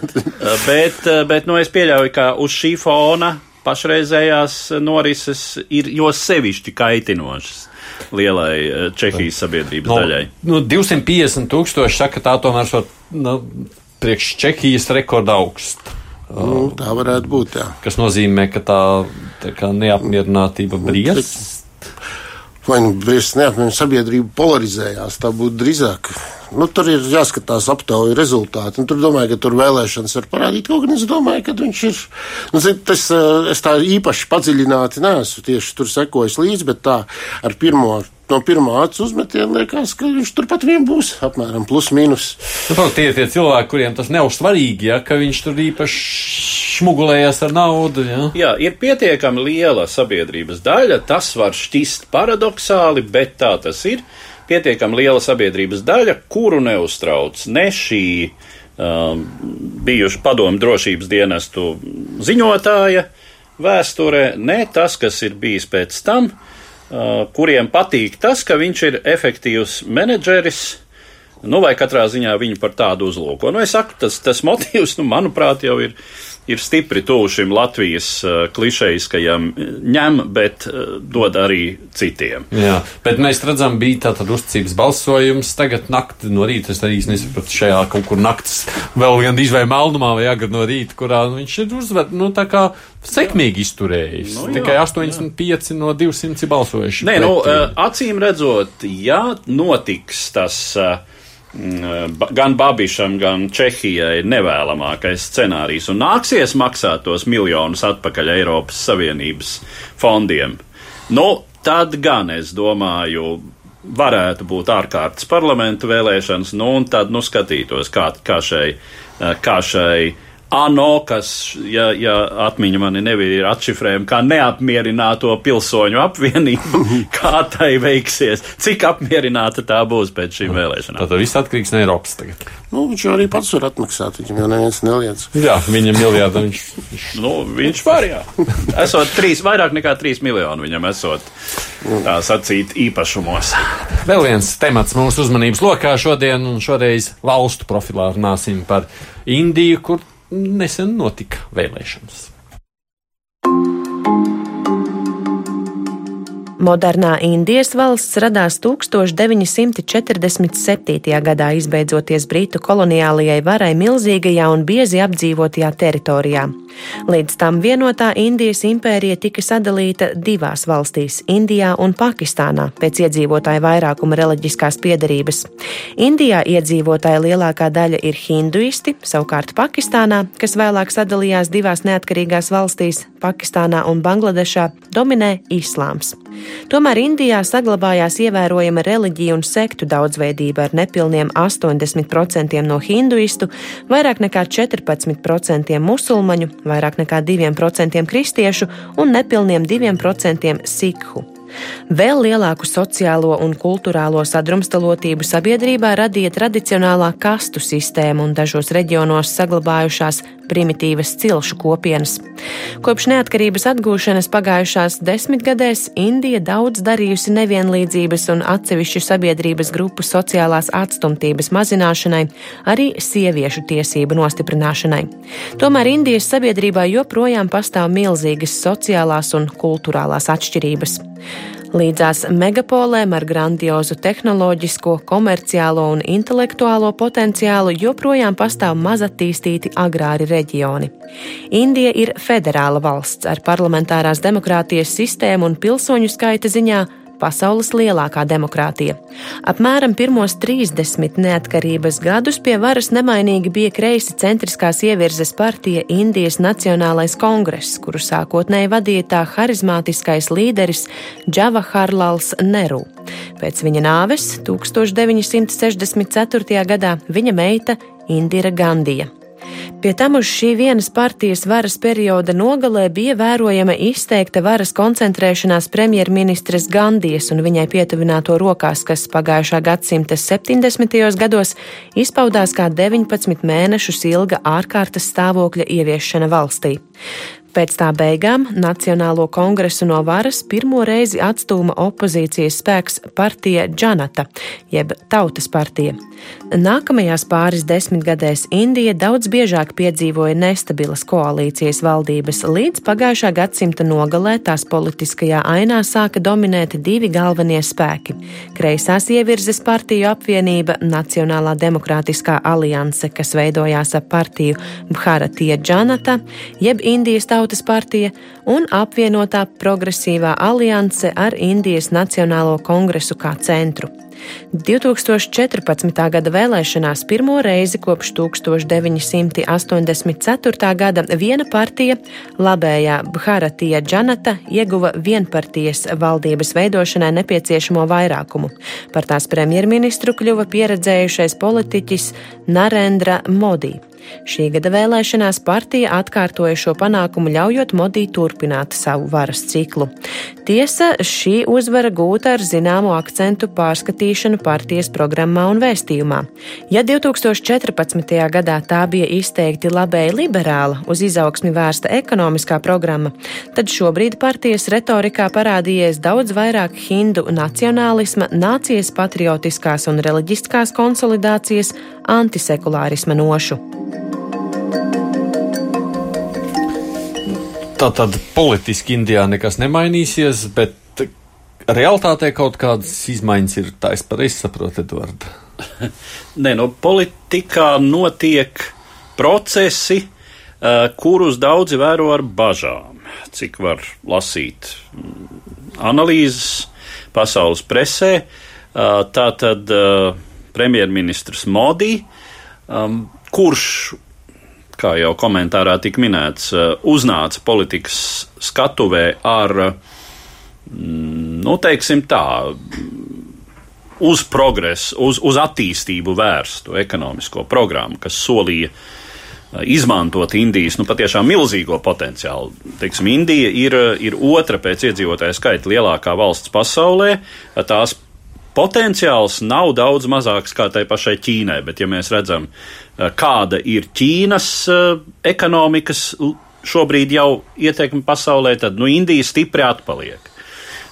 bet, bet, nu, es pieļauju, ka uz šī fona pašreizējās norises ir jo sevišķi kaitinošas lielai eh, Čehijas sabiedrības no, daļai. Nu, 250 tūkstoši saka, tā tomēr šo nu, priekš Čehijas rekorda augsts. Nu, tā varētu būt. Jā. Kas nozīmē, ka tā, tā neapmierinātība briest. Vai nu briest neapmierinātība sabiedrība polarizējās, tā būtu drīzāk Nu, tur ir jāskatās aptauju rezultāti. Nu, tur domāju, ka tur vēlēšanas var parādīt. Kaut gan es domāju, ka viņš ir. Nu, tas, eh, es tā īpaši padziļināti neesmu tieši tur sekojis līdzi, bet tā ar pirmo no pirmā acu uzmetiena liekas, ka viņš turpat vien būs apmēram plus mīnus. Nu, tie ir tie cilvēki, kuriem tas nav svarīgi, ja, ka viņš tur īpaši šmugulējas ar naudu. Ja? Jā, ir pietiekami liela sabiedrības daļa, tas var šķist paradoxāli, bet tā tas ir pietiekami liela sabiedrības daļa, kuru neuztrauc ne šī um, bijuša padomu drošības dienestu ziņotāja vēsture, ne tas, kas ir bijis pēc tam, uh, kuriem patīk tas, ka viņš ir efektīvs menedžeris. Nu, vai katrā ziņā viņu par tādu uzlūko. Nu, es saku, tas, tas motīvs, nu, manuprāt, jau ir ir stipri tuvu šim Latvijas uh, klišejiskajam ņem, bet uh, dod arī citiem. Jā, bet mēs redzam, bija tātad uzticības balsojums. Tagad naktī no rīta es arī nesapratu šajā kaut kur naktas vēl gan izvēl melnumā vai agri no rīta, kurā nu, viņš ir uzvērt, nu tā kā sekmīgi izturējis. Nu, jā, Tikai 85 jā. no 200 balsojuši. Nē, nu, uh, acīm redzot, ja notiks tas. Uh, gan Babišam, gan Čehijai nevēlamākais scenārijs un nāksies maksāt tos miljonus atpakaļ Eiropas Savienības fondiem. Nu, tad gan es domāju, varētu būt ārkārtas parlamentu vēlēšanas, nu, un tad nu, skatītos, kā, kā šai, kā šai ANO, kas, ja, ja atmiņa mani nebija atšifrējama, kā neapmierināto pilsoņu apvienību, kā tai veiksies, cik apmierināta tā būs pēc šīm vēlēšanām. Tad viss atkarīgs no Eiropas tagad. Nu, viņš jau arī pats var atmaksāt, viņam jau neviens neliedz. Jā, viņam miljārdu viņš. nu, viņš var, jā. Esot trīs, vairāk nekā trīs miljonu viņam esot, tā sacīt, īpašumos. Vēl viens temats mūsu uzmanības lokā šodien, un šoreiz valstu profilā runāsim par Indiju, kur nesen notika vēlēšanas. Modernā Indijas valsts radās 1947. gadā, izbeidzoties Britu koloniālajai varai milzīgajā un biezi apdzīvotajā teritorijā. Līdz tam vienotā Indijas impērija tika sadalīta divās valstīs - Indijā un Pakistānā pēc iedzīvotāju vairākuma reliģiskās piedarības. Indijā iedzīvotāja lielākā daļa ir hinduisti, savukārt Pakistānā, kas vēlāk sadalījās divās neatkarīgās valstīs - Pakistānā un Bangladešā, dominē islāms. Tomēr Indijā saglabājās ievērojama reliģija un sektu daudzveidība ar nepilniem 80% no hinduistu, vairāk nekā 14% musulmaņu vairāk nekā 2% kristiešu un nepilniem 2% sikhu. Vēl lielāku sociālo un kultūrālo sadrumstalotību sabiedrībā radīja tradicionālā kastu sistēma un dažos reģionos saglabājušās primitīvas cilšu kopienas. Kopš neatkarības atgūšanas pagājušās desmitgadēs Indija daudz darījusi nevienlīdzības un atsevišķu sabiedrības grupu sociālās atstumtības mazināšanai, arī sieviešu tiesību nostiprināšanai. Tomēr Indijas sabiedrībā joprojām pastāv milzīgas sociālās un kultūrālās atšķirības. Līdzās megapolēm ar grandiozu tehnoloģisko, komerciālo un intelektuālo potenciālu joprojām pastāv mazattīstīti agrāri reģioni. Indija ir federāla valsts ar parlamentārās demokrātijas sistēmu un pilsoņu skaita ziņā pasaules lielākā demokrātija. Apmēram pirmos 30 neatkarības gadus pie varas nemainīgi bija kreisi centriskās ievirzes partija Indijas Nacionālais kongress, kuru sākotnēji vadīja tā harizmātiskais līderis Džavaharlals Neru. Pēc viņa nāves 1964. gadā viņa meita Indira Gandija. Pie tam uz šī vienas partijas varas perioda nogalē bija vērojama izteikta varas koncentrēšanās premjerministres Gandijas un viņai pietuvināto rokās, kas pagājušā gadsimta 70. gados izpaudās kā 19 mēnešus ilga ārkārtas stāvokļa ieviešana valstī. Pēc tā beigām Nacionālo kongresu no varas pirmo reizi atstūma opozīcijas spēks partija Džanata, jeb Tautas partija. Nākamajās pāris desmitgadēs Indija daudz biežāk piedzīvoja nestabilas koalīcijas valdības, līdz pagājušā gadsimta nogalē tās politiskajā ainā sāka dominēt divi galvenie spēki - kreisās ievirzes partiju apvienība Nacionālā demokrātiskā alianse, kas veidojās ap partiju Bharatija Džanata, jeb Indijas tautas Tautas partija un apvienotā progresīvā alianse ar Indijas Nacionālo kongresu kā centru. 2014. gada vēlēšanās pirmo reizi kopš 1984. gada viena partija, labējā Bharatija Džanata, ieguva vienpartijas valdības veidošanai nepieciešamo vairākumu. Par tās premjerministru kļuva pieredzējušais politiķis Narendra Modi. Šī gada vēlēšanās partija atkārtoja šo panākumu, ļaujot Modī turpināt savu varas ciklu. Tiesa, šī uzvara gūta ar zināmu akcentu pārskatīšanu partijas programmā un vēstījumā. Ja 2014. gadā tā bija izteikti labēji liberāla, uz izaugsmi vērsta ekonomiskā programma, tad šobrīd partijas retorikā parādījies daudz vairāk hindu nacionālisma, nācijas patriotiskās un reliģiskās konsolidācijas, antisekulārisma nošu. Tā tad politiski Indijā nekas nemainīsies, bet realitātē kaut kādas izmaiņas ir. Es pareizi saprotu, Edvards. Nē, no politikā notiek procesi, uh, kurus daudzi vēro ar bažām. Cik var lasīt mm, analīzes pasaules presē, uh, tā tad uh, premjerministrs Modi, um, kurš kā jau komentārā tika minēts, eh, uznāca politikas skatuvē ar, mm, nu, teiksim tā, uz progresu, uz, uz attīstību vērstu ekonomisko programmu, kas solīja eh, izmantot Indijas nu, patiešām milzīgo potenciālu. Teiksim, Indija ir, ir otra pēc iedzīvotāju skaita lielākā valsts pasaulē. Tās potenciāls nav daudz mazāks kā tai pašai Ķīnai, bet ja mēs redzam, eh, kāda ir Ķīnas eh, ekonomikas šobrīd jau ieteikumi pasaulē, tad nu, Indija stipri atpaliek.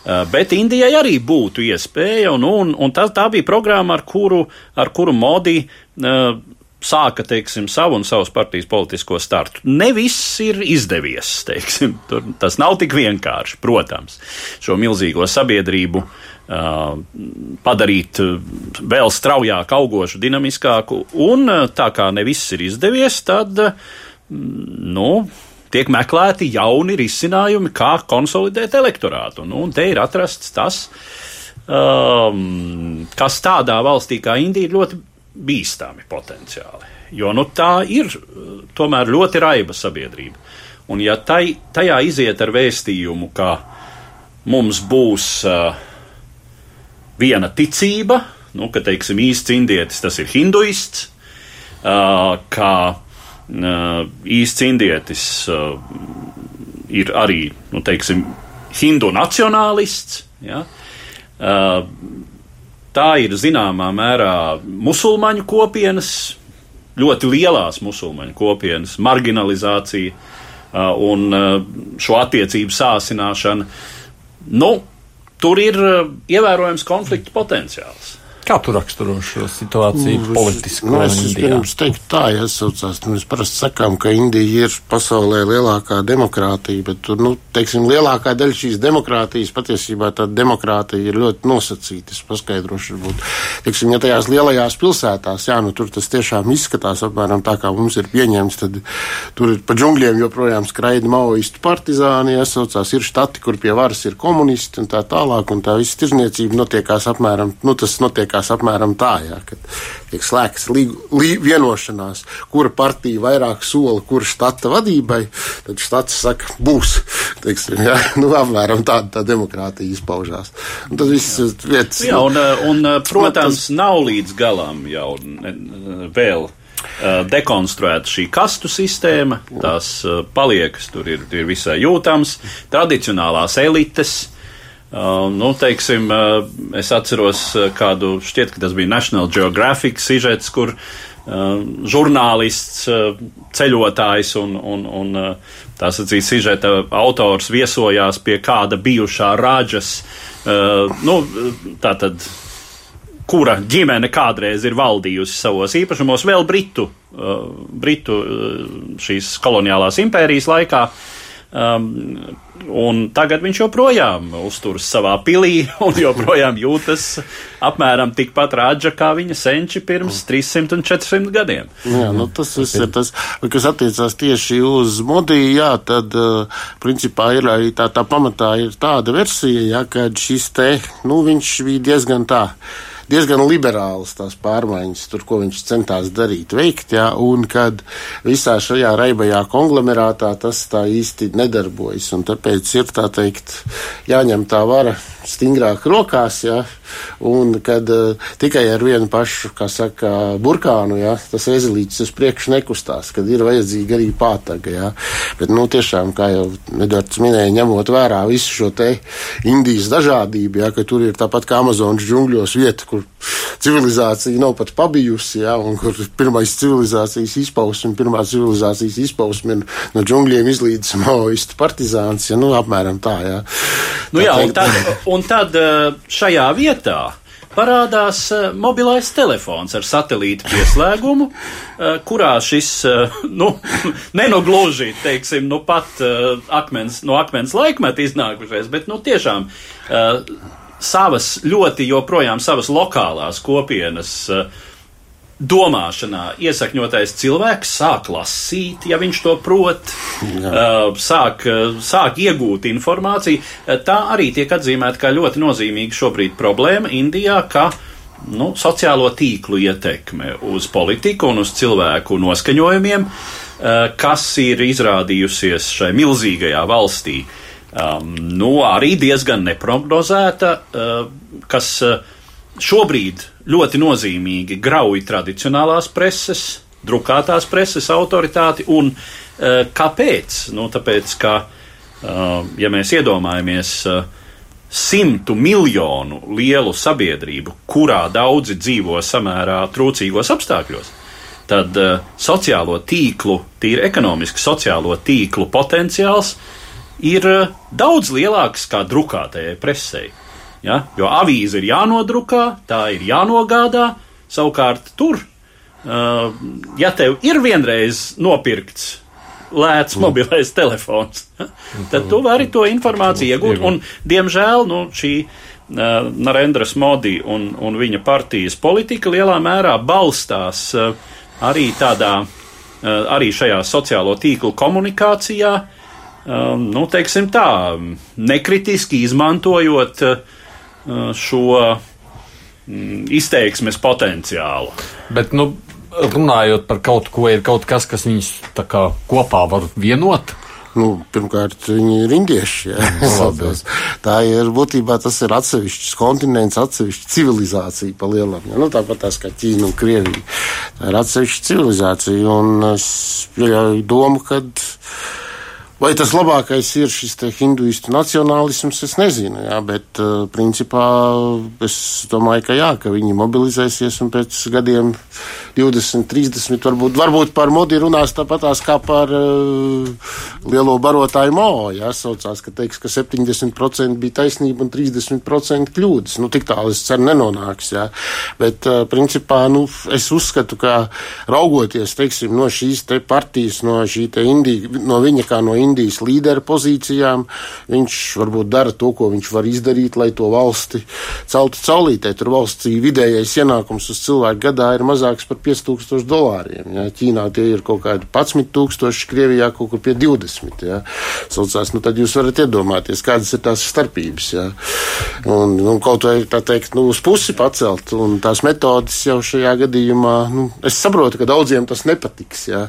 Eh, bet Indijai arī būtu iespēja, un, un, un tā, tā bija programma, ar kuru, ar kuru Modi uh, sāka teiksim, savu un savas partijas politisko startu. Ne viss ir izdevies. Teiksim, Tur, tas nav tik vienkārši, protams, šo milzīgo sabiedrību uh, padarīt vēl straujāk, augošu, dinamiskāku. Un tā kā ne viss ir izdevies, tad nu, tiek meklēti jauni risinājumi, kā konsolidēt elektorātu. Nu, un te ir atrasts tas, um, kas tādā valstī kā Indija ļoti bīstami potenciāli. Jo nu, tā ir tomēr ļoti raiba sabiedrība. Un ja tai, tajā iziet ar vēstījumu, ka mums būs uh, viena ticība, nu, ka, teiksim, īsts indietis tas ir hinduists, uh, kā uh, īsts indietis uh, ir arī, nu, teiksim, hindu nacionālists. Ja? Uh, tā ir zināmā mērā musulmaņu kopienas, ļoti lielās musulmaņu kopienas marginalizācija uh, un uh, šo attiecību sāsināšana. Nu, tur ir eh, ievērojams konflikta potenciāls. Kā tu raksturo šo situāciju Nu, politiski? Nu, es pirms teiktu tā, ja saucās, nu, mēs parasti sakām, ka Indija ir pasaulē lielākā demokrātija, bet tur, nu, teiksim, lielākā daļa šīs demokrātijas patiesībā tā demokrātija ir ļoti nosacīta. Es paskaidrošu, varbūt, teiksim, ja tajās lielajās pilsētās, jā, nu, tur tas tiešām izskatās apmēram tā, kā mums ir pieņemts, tad tur ir pa džungļiem joprojām skraida maoistu partizāni, ja saucās, ir štati, kur pie varas ir komunisti un tā tālāk, un tā visa tirzniecība notiekās apmēram, nu, tas notiekās apmēram tā, jā, kad tiek slēgts vienošanās, kura partija vairāk sola, kura štata vadībai, tad štats saka, būs, teiksim, jā, nu, apmēram tāda tā demokrātija izpaužās. Un tad viss ir vietas. Jā, un, uh, un uh, protams, nav līdz galam jau vēl uh, dekonstruēta šī kastu sistēma. Tās uh, paliekas tur ir, ir visai jūtams. Tradicionālās elites. Uh, nu, teiksim, uh, es atceros uh, kādu, šķiet, ka tas bija National Geographic sižets, kur žurnālists, ceļotājs un, un, un tā sacīt, sižeta autors viesojās pie kāda bijušā rāģas, nu, tā tad kura ģimene kādreiz ir valdījusi savos īpašumos, vēl Britu, Britu šīs koloniālās impērijas laikā. Un tagad viņš joprojām uzturas savā pilī un joprojām jūtas apmēram tikpat rādža kā viņa senči pirms 300 un 400 gadiem. Jā, nu, tas viss ir tas, kas attiecās tieši uz modiju, jā, tad, uh, principā, ir arī tā, tā pamatā ir tāda versija, jā, ka šis te, nu, viņš bija diezgan tā diezgan liberāls tās pārmaiņas, tur, ko viņš centās darīt, veikt, jā, un kad visā šajā raibajā konglomerātā tas tā īsti nedarbojas, un tāpēc ir tā teikt, jāņem tā vara stingrāk rokās, jā, un kad uh, tikai ar vienu pašu, kā saka, burkānu, jā, tas ezelītis uz priekšu nekustās, kad ir vajadzīga arī pātaga, jā, bet, nu, tiešām, kā jau Edvards minēja, ņemot vērā visu šo te Indijas dažādību, jā, ka tur ir tāpat kā Amazonas džungļos vieta, kur civilizācija nav pat pabijusi, jā, un kur pirmais civilizācijas izpausme, pirmā civilizācijas izpausme ir no džungļiem izlīdz maoistu partizāns, jā, nu, apmēram tā, jā. Nu jā, un tad, un tad uh, šajā vietā parādās uh, mobilais telefons ar satelīta pieslēgumu, uh, kurā šis, nu, nenogluži, teiksim, nu pat akmens, no akmens laikmeta iznākušais, bet, nu, tiešām savas ļoti joprojām savas lokālās kopienas uh, domāšanā iesakņotais cilvēks sāk lasīt, ja viņš to prot, uh, sāk, uh, sāk iegūt informāciju. Uh, Tā arī tiek atzīmēta kā ļoti nozīmīga šobrīd problēma Indijā, ka nu, sociālo tīklu ietekme uz politiku un uz cilvēku noskaņojumiem, uh, kas ir izrādījusies šai milzīgajā valstī, um, nu, arī diezgan neprognozēta, uh, kas uh, šobrīd ļoti nozīmīgi grauj tradicionālās preses, drukātās preses autoritāti. Un uh, kāpēc? Nu, tāpēc, ka, uh, ja mēs iedomājamies uh, simtu miljonu lielu sabiedrību, kurā daudzi dzīvo samērā trūcīgos apstākļos, tad uh, sociālo tīklu, tīri ekonomiski sociālo tīklu potenciāls ir uh, daudz lielāks kā drukātajai presei. Ja? Jo avīze ir jānodrukā, tā ir jānogādā. Savukārt tur, uh, ja tev ir vienreiz nopirkts lēts mobilais telefons, tad tu vari to informāciju iegūt. Un, diemžēl nu, šī uh, Narendras Modi un, un viņa partijas politika lielā mērā balstās uh, arī tādā, uh, arī šajā sociālo tīklu komunikācijā, um, nu, teiksim tā, nekritiski izmantojot uh, šo mm, izteiksmes potenciālu. Bet, nu, runājot par kaut ko, ir kaut kas, kas viņus tā kā kopā var vienot. Nu, pirmkārt, viņi ir indieši. Jā. Tā ir būtībā tas ir atsevišķs kontinents, atsevišķa civilizācija pa lielam. Nu, tāpat tās kā Ķīna un Krievija. Tā ir atsevišķa civilizācija. Un es pieļauju domu, ka. Vai tas labākais ir šis hinduistu nacionālisms, es nezinu, jā, bet uh, principā es domāju, ka jā, ka viņi mobilizēsies un pēc gadiem 20, 30, varbūt, varbūt par modi runās tāpatās kā par uh, lielo barotāju Mo. Jā, saucās, ka teiks, ka 70% bija taisnība un 30% kļūdas. Nu, tik tālu es ceru nenonāks, jā. Bet, uh, principā, nu, es uzskatu, ka raugoties, teiksim, no šīs te partijas, no šī te Indija, no viņa kā no Indijas līdera pozīcijām, viņš varbūt dara to, ko viņš var izdarīt, lai to valsti celtu caulītē. Tur valsts vidējais ienākums uz cilvēku gadā ir mazāks par 5000 dolāriem. Ja? Ķīnā tie ir kaut kādi 11,000, Krievijā kaut kur pie 20. Ja? Saucās, nu, tad jūs varat iedomāties, kādas ir tās starpības. Ja? Un, un kaut vai tā teikt, nu, uz pusi pacelt, un tās metodas jau šajā gadījumā, nu, es saprotu, ka daudziem tas nepatiks, ja?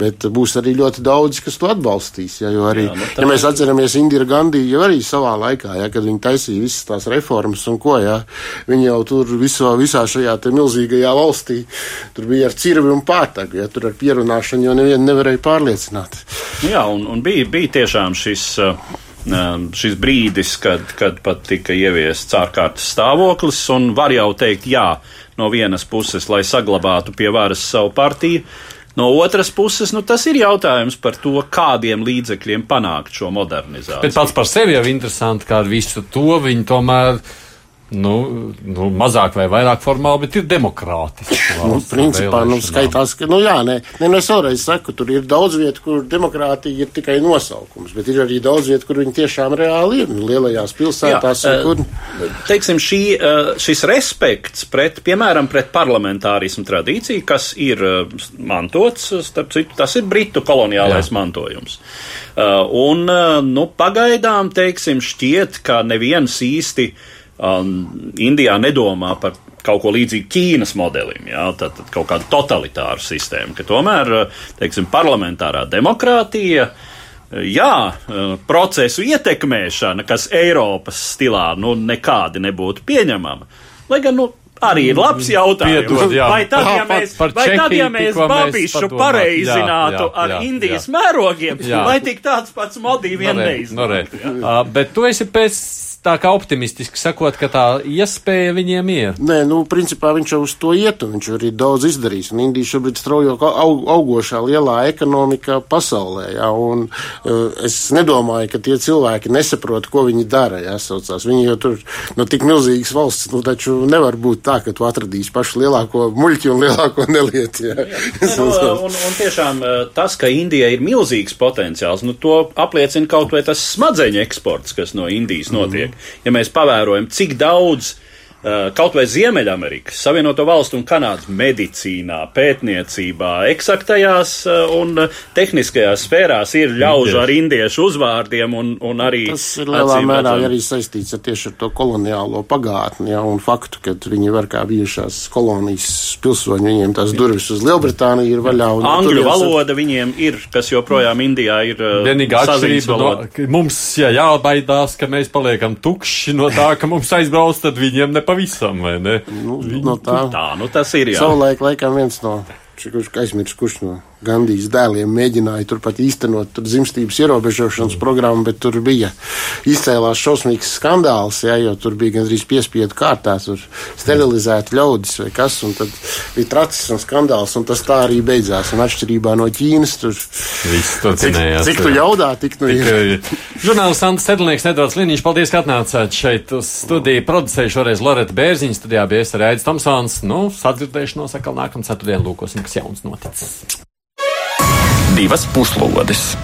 bet būs arī ļoti daudz, kas to atbalstīs. Ja? Jo arī, Jā, nu, ja mēs atceramies Indira Gandhi, jau arī savā laikā, ja, kad viņi taisīja visas tās reformas un ko, ja, viņi jau tur viso, visā šajā milzīgajā valstī tur bija ar cirvi un pārtagu, ja tur ar pierunāšanu jau nevienu nevarēja pārliecināt. Jā, un, un bija, bija tiešām šis. Uh, šis brīdis, kad, kad pat tika ieviests ārkārtas stāvoklis, un var jau teikt, jā, no vienas puses, lai saglabātu pie varas savu partiju, No otras puses, nu, tas ir jautājums par to, kādiem līdzekļiem panākt šo modernizāciju. Bet pats par sevi jau interesanti, kā ar visu to viņi tomēr nu, nu, mazāk vai vairāk formāli, bet ir demokrātiski. Nu, principā, nu, skaitās, ka, nu, jā, nē, nē, nu, es vēlreiz saku, tur ir daudz vietu, kur demokrātija ir tikai nosaukums, bet ir arī daudz vietu, kur viņi tiešām reāli ir, nu, lielajās pilsētās. Jā, kur... Teiksim, šī, šis respekts pret, piemēram, pret parlamentārismu tradīciju, kas ir mantots, starp citu, tas ir Britu koloniālais jā. mantojums. Un, nu, pagaidām, teiksim, šķiet, ka neviens īsti uh, um, Indijā nedomā par kaut ko līdzīgu Ķīnas modelim, jā, tad, tad kaut kādu totalitāru sistēmu, ka tomēr, teiksim, parlamentārā demokrātija, jā, procesu ietekmēšana, kas Eiropas stilā, nu, nekādi nebūtu pieņemama, lai gan, nu, arī ir labs jautājums. Piedod, jā. vai tad, ja mēs, par, par vai tad, ja mēs babišu pareizinātu jā, jā, ar jā, Indijas jā. mērogiem, jā. vai tik tāds pats modī vien neiznāk? Uh, bet tu esi pēc tā kā optimistiski sakot, ka tā iespēja viņiem ir. Nē, nu, principā viņš jau uz to iet, un viņš arī daudz izdarīs. Un Indija šobrīd straujo aug, augošā lielā ekonomikā pasaulē, jā, un uh, es nedomāju, ka tie cilvēki nesaprot, ko viņi dara, jā, saucās. Viņi jau tur, nu, tik milzīgas valsts, nu, taču nevar būt tā, ka tu atradīsi pašu lielāko muļķi un lielāko nelieti, jā. jā nu, un, un tiešām tas, ka Indija ir milzīgs potenciāls, nu, to apliecina kaut vai tas smadzeņu eksports, kas no Indijas notiek. Mm ja mēs pavērojam, cik daudz kaut vai Ziemeļamerikas, Savienoto Valstu un Kanādas medicīnā, pētniecībā, eksaktajās eh, un tehniskajās sfērās ir ļaužu ar indiešu uzvārdiem un, un arī. Tas ir lielā mērā arī saistīts ar tieši ar to koloniālo pagātni, ja, un faktu, ka viņi var kā bijušās kolonijas pilsoņi, viņiem tās durvis uz Lielbritāniju ir vaļā. Angļu valoda ar... viņiem ir, kas joprojām Indijā ir. Eh, Vienīgā atšķirība no, mums, ja jābaidās, ka mēs paliekam tukši no tā, ka mums aizbrauc, tad viņiem nepatīk pavisam, vai ne? Nu, no tā, tā, nu tas ir jā. Savulaik laikam viens no, kurš aizmirst, kurš no Gandijas dēliem mēģināja turpat īstenot tur dzimstības ierobežošanas programmu, bet tur bija izcēlās šausmīgs skandāls, jā, jo tur bija gandrīz piespiedu kārtā, tur sterilizēti ļaudis vai kas, un tad bija tracis un skandāls, un tas tā arī beidzās. Un atšķirībā no Ķīnas, tur viss tur cenējās. Cik, cik tu jaudā, tik nu ir. Žurnālists Ants Sedlnieks, Nedvalds Liniņš, paldies, ka atnācāt šeit uz studiju. Producēju šoreiz Loreta Bērziņa, studijā bija es Raidis Tomsons. Nu, sadzirdēšanos atkal nākamā ceturtdiena lūkosim, kas jauns noticis divas puslodes.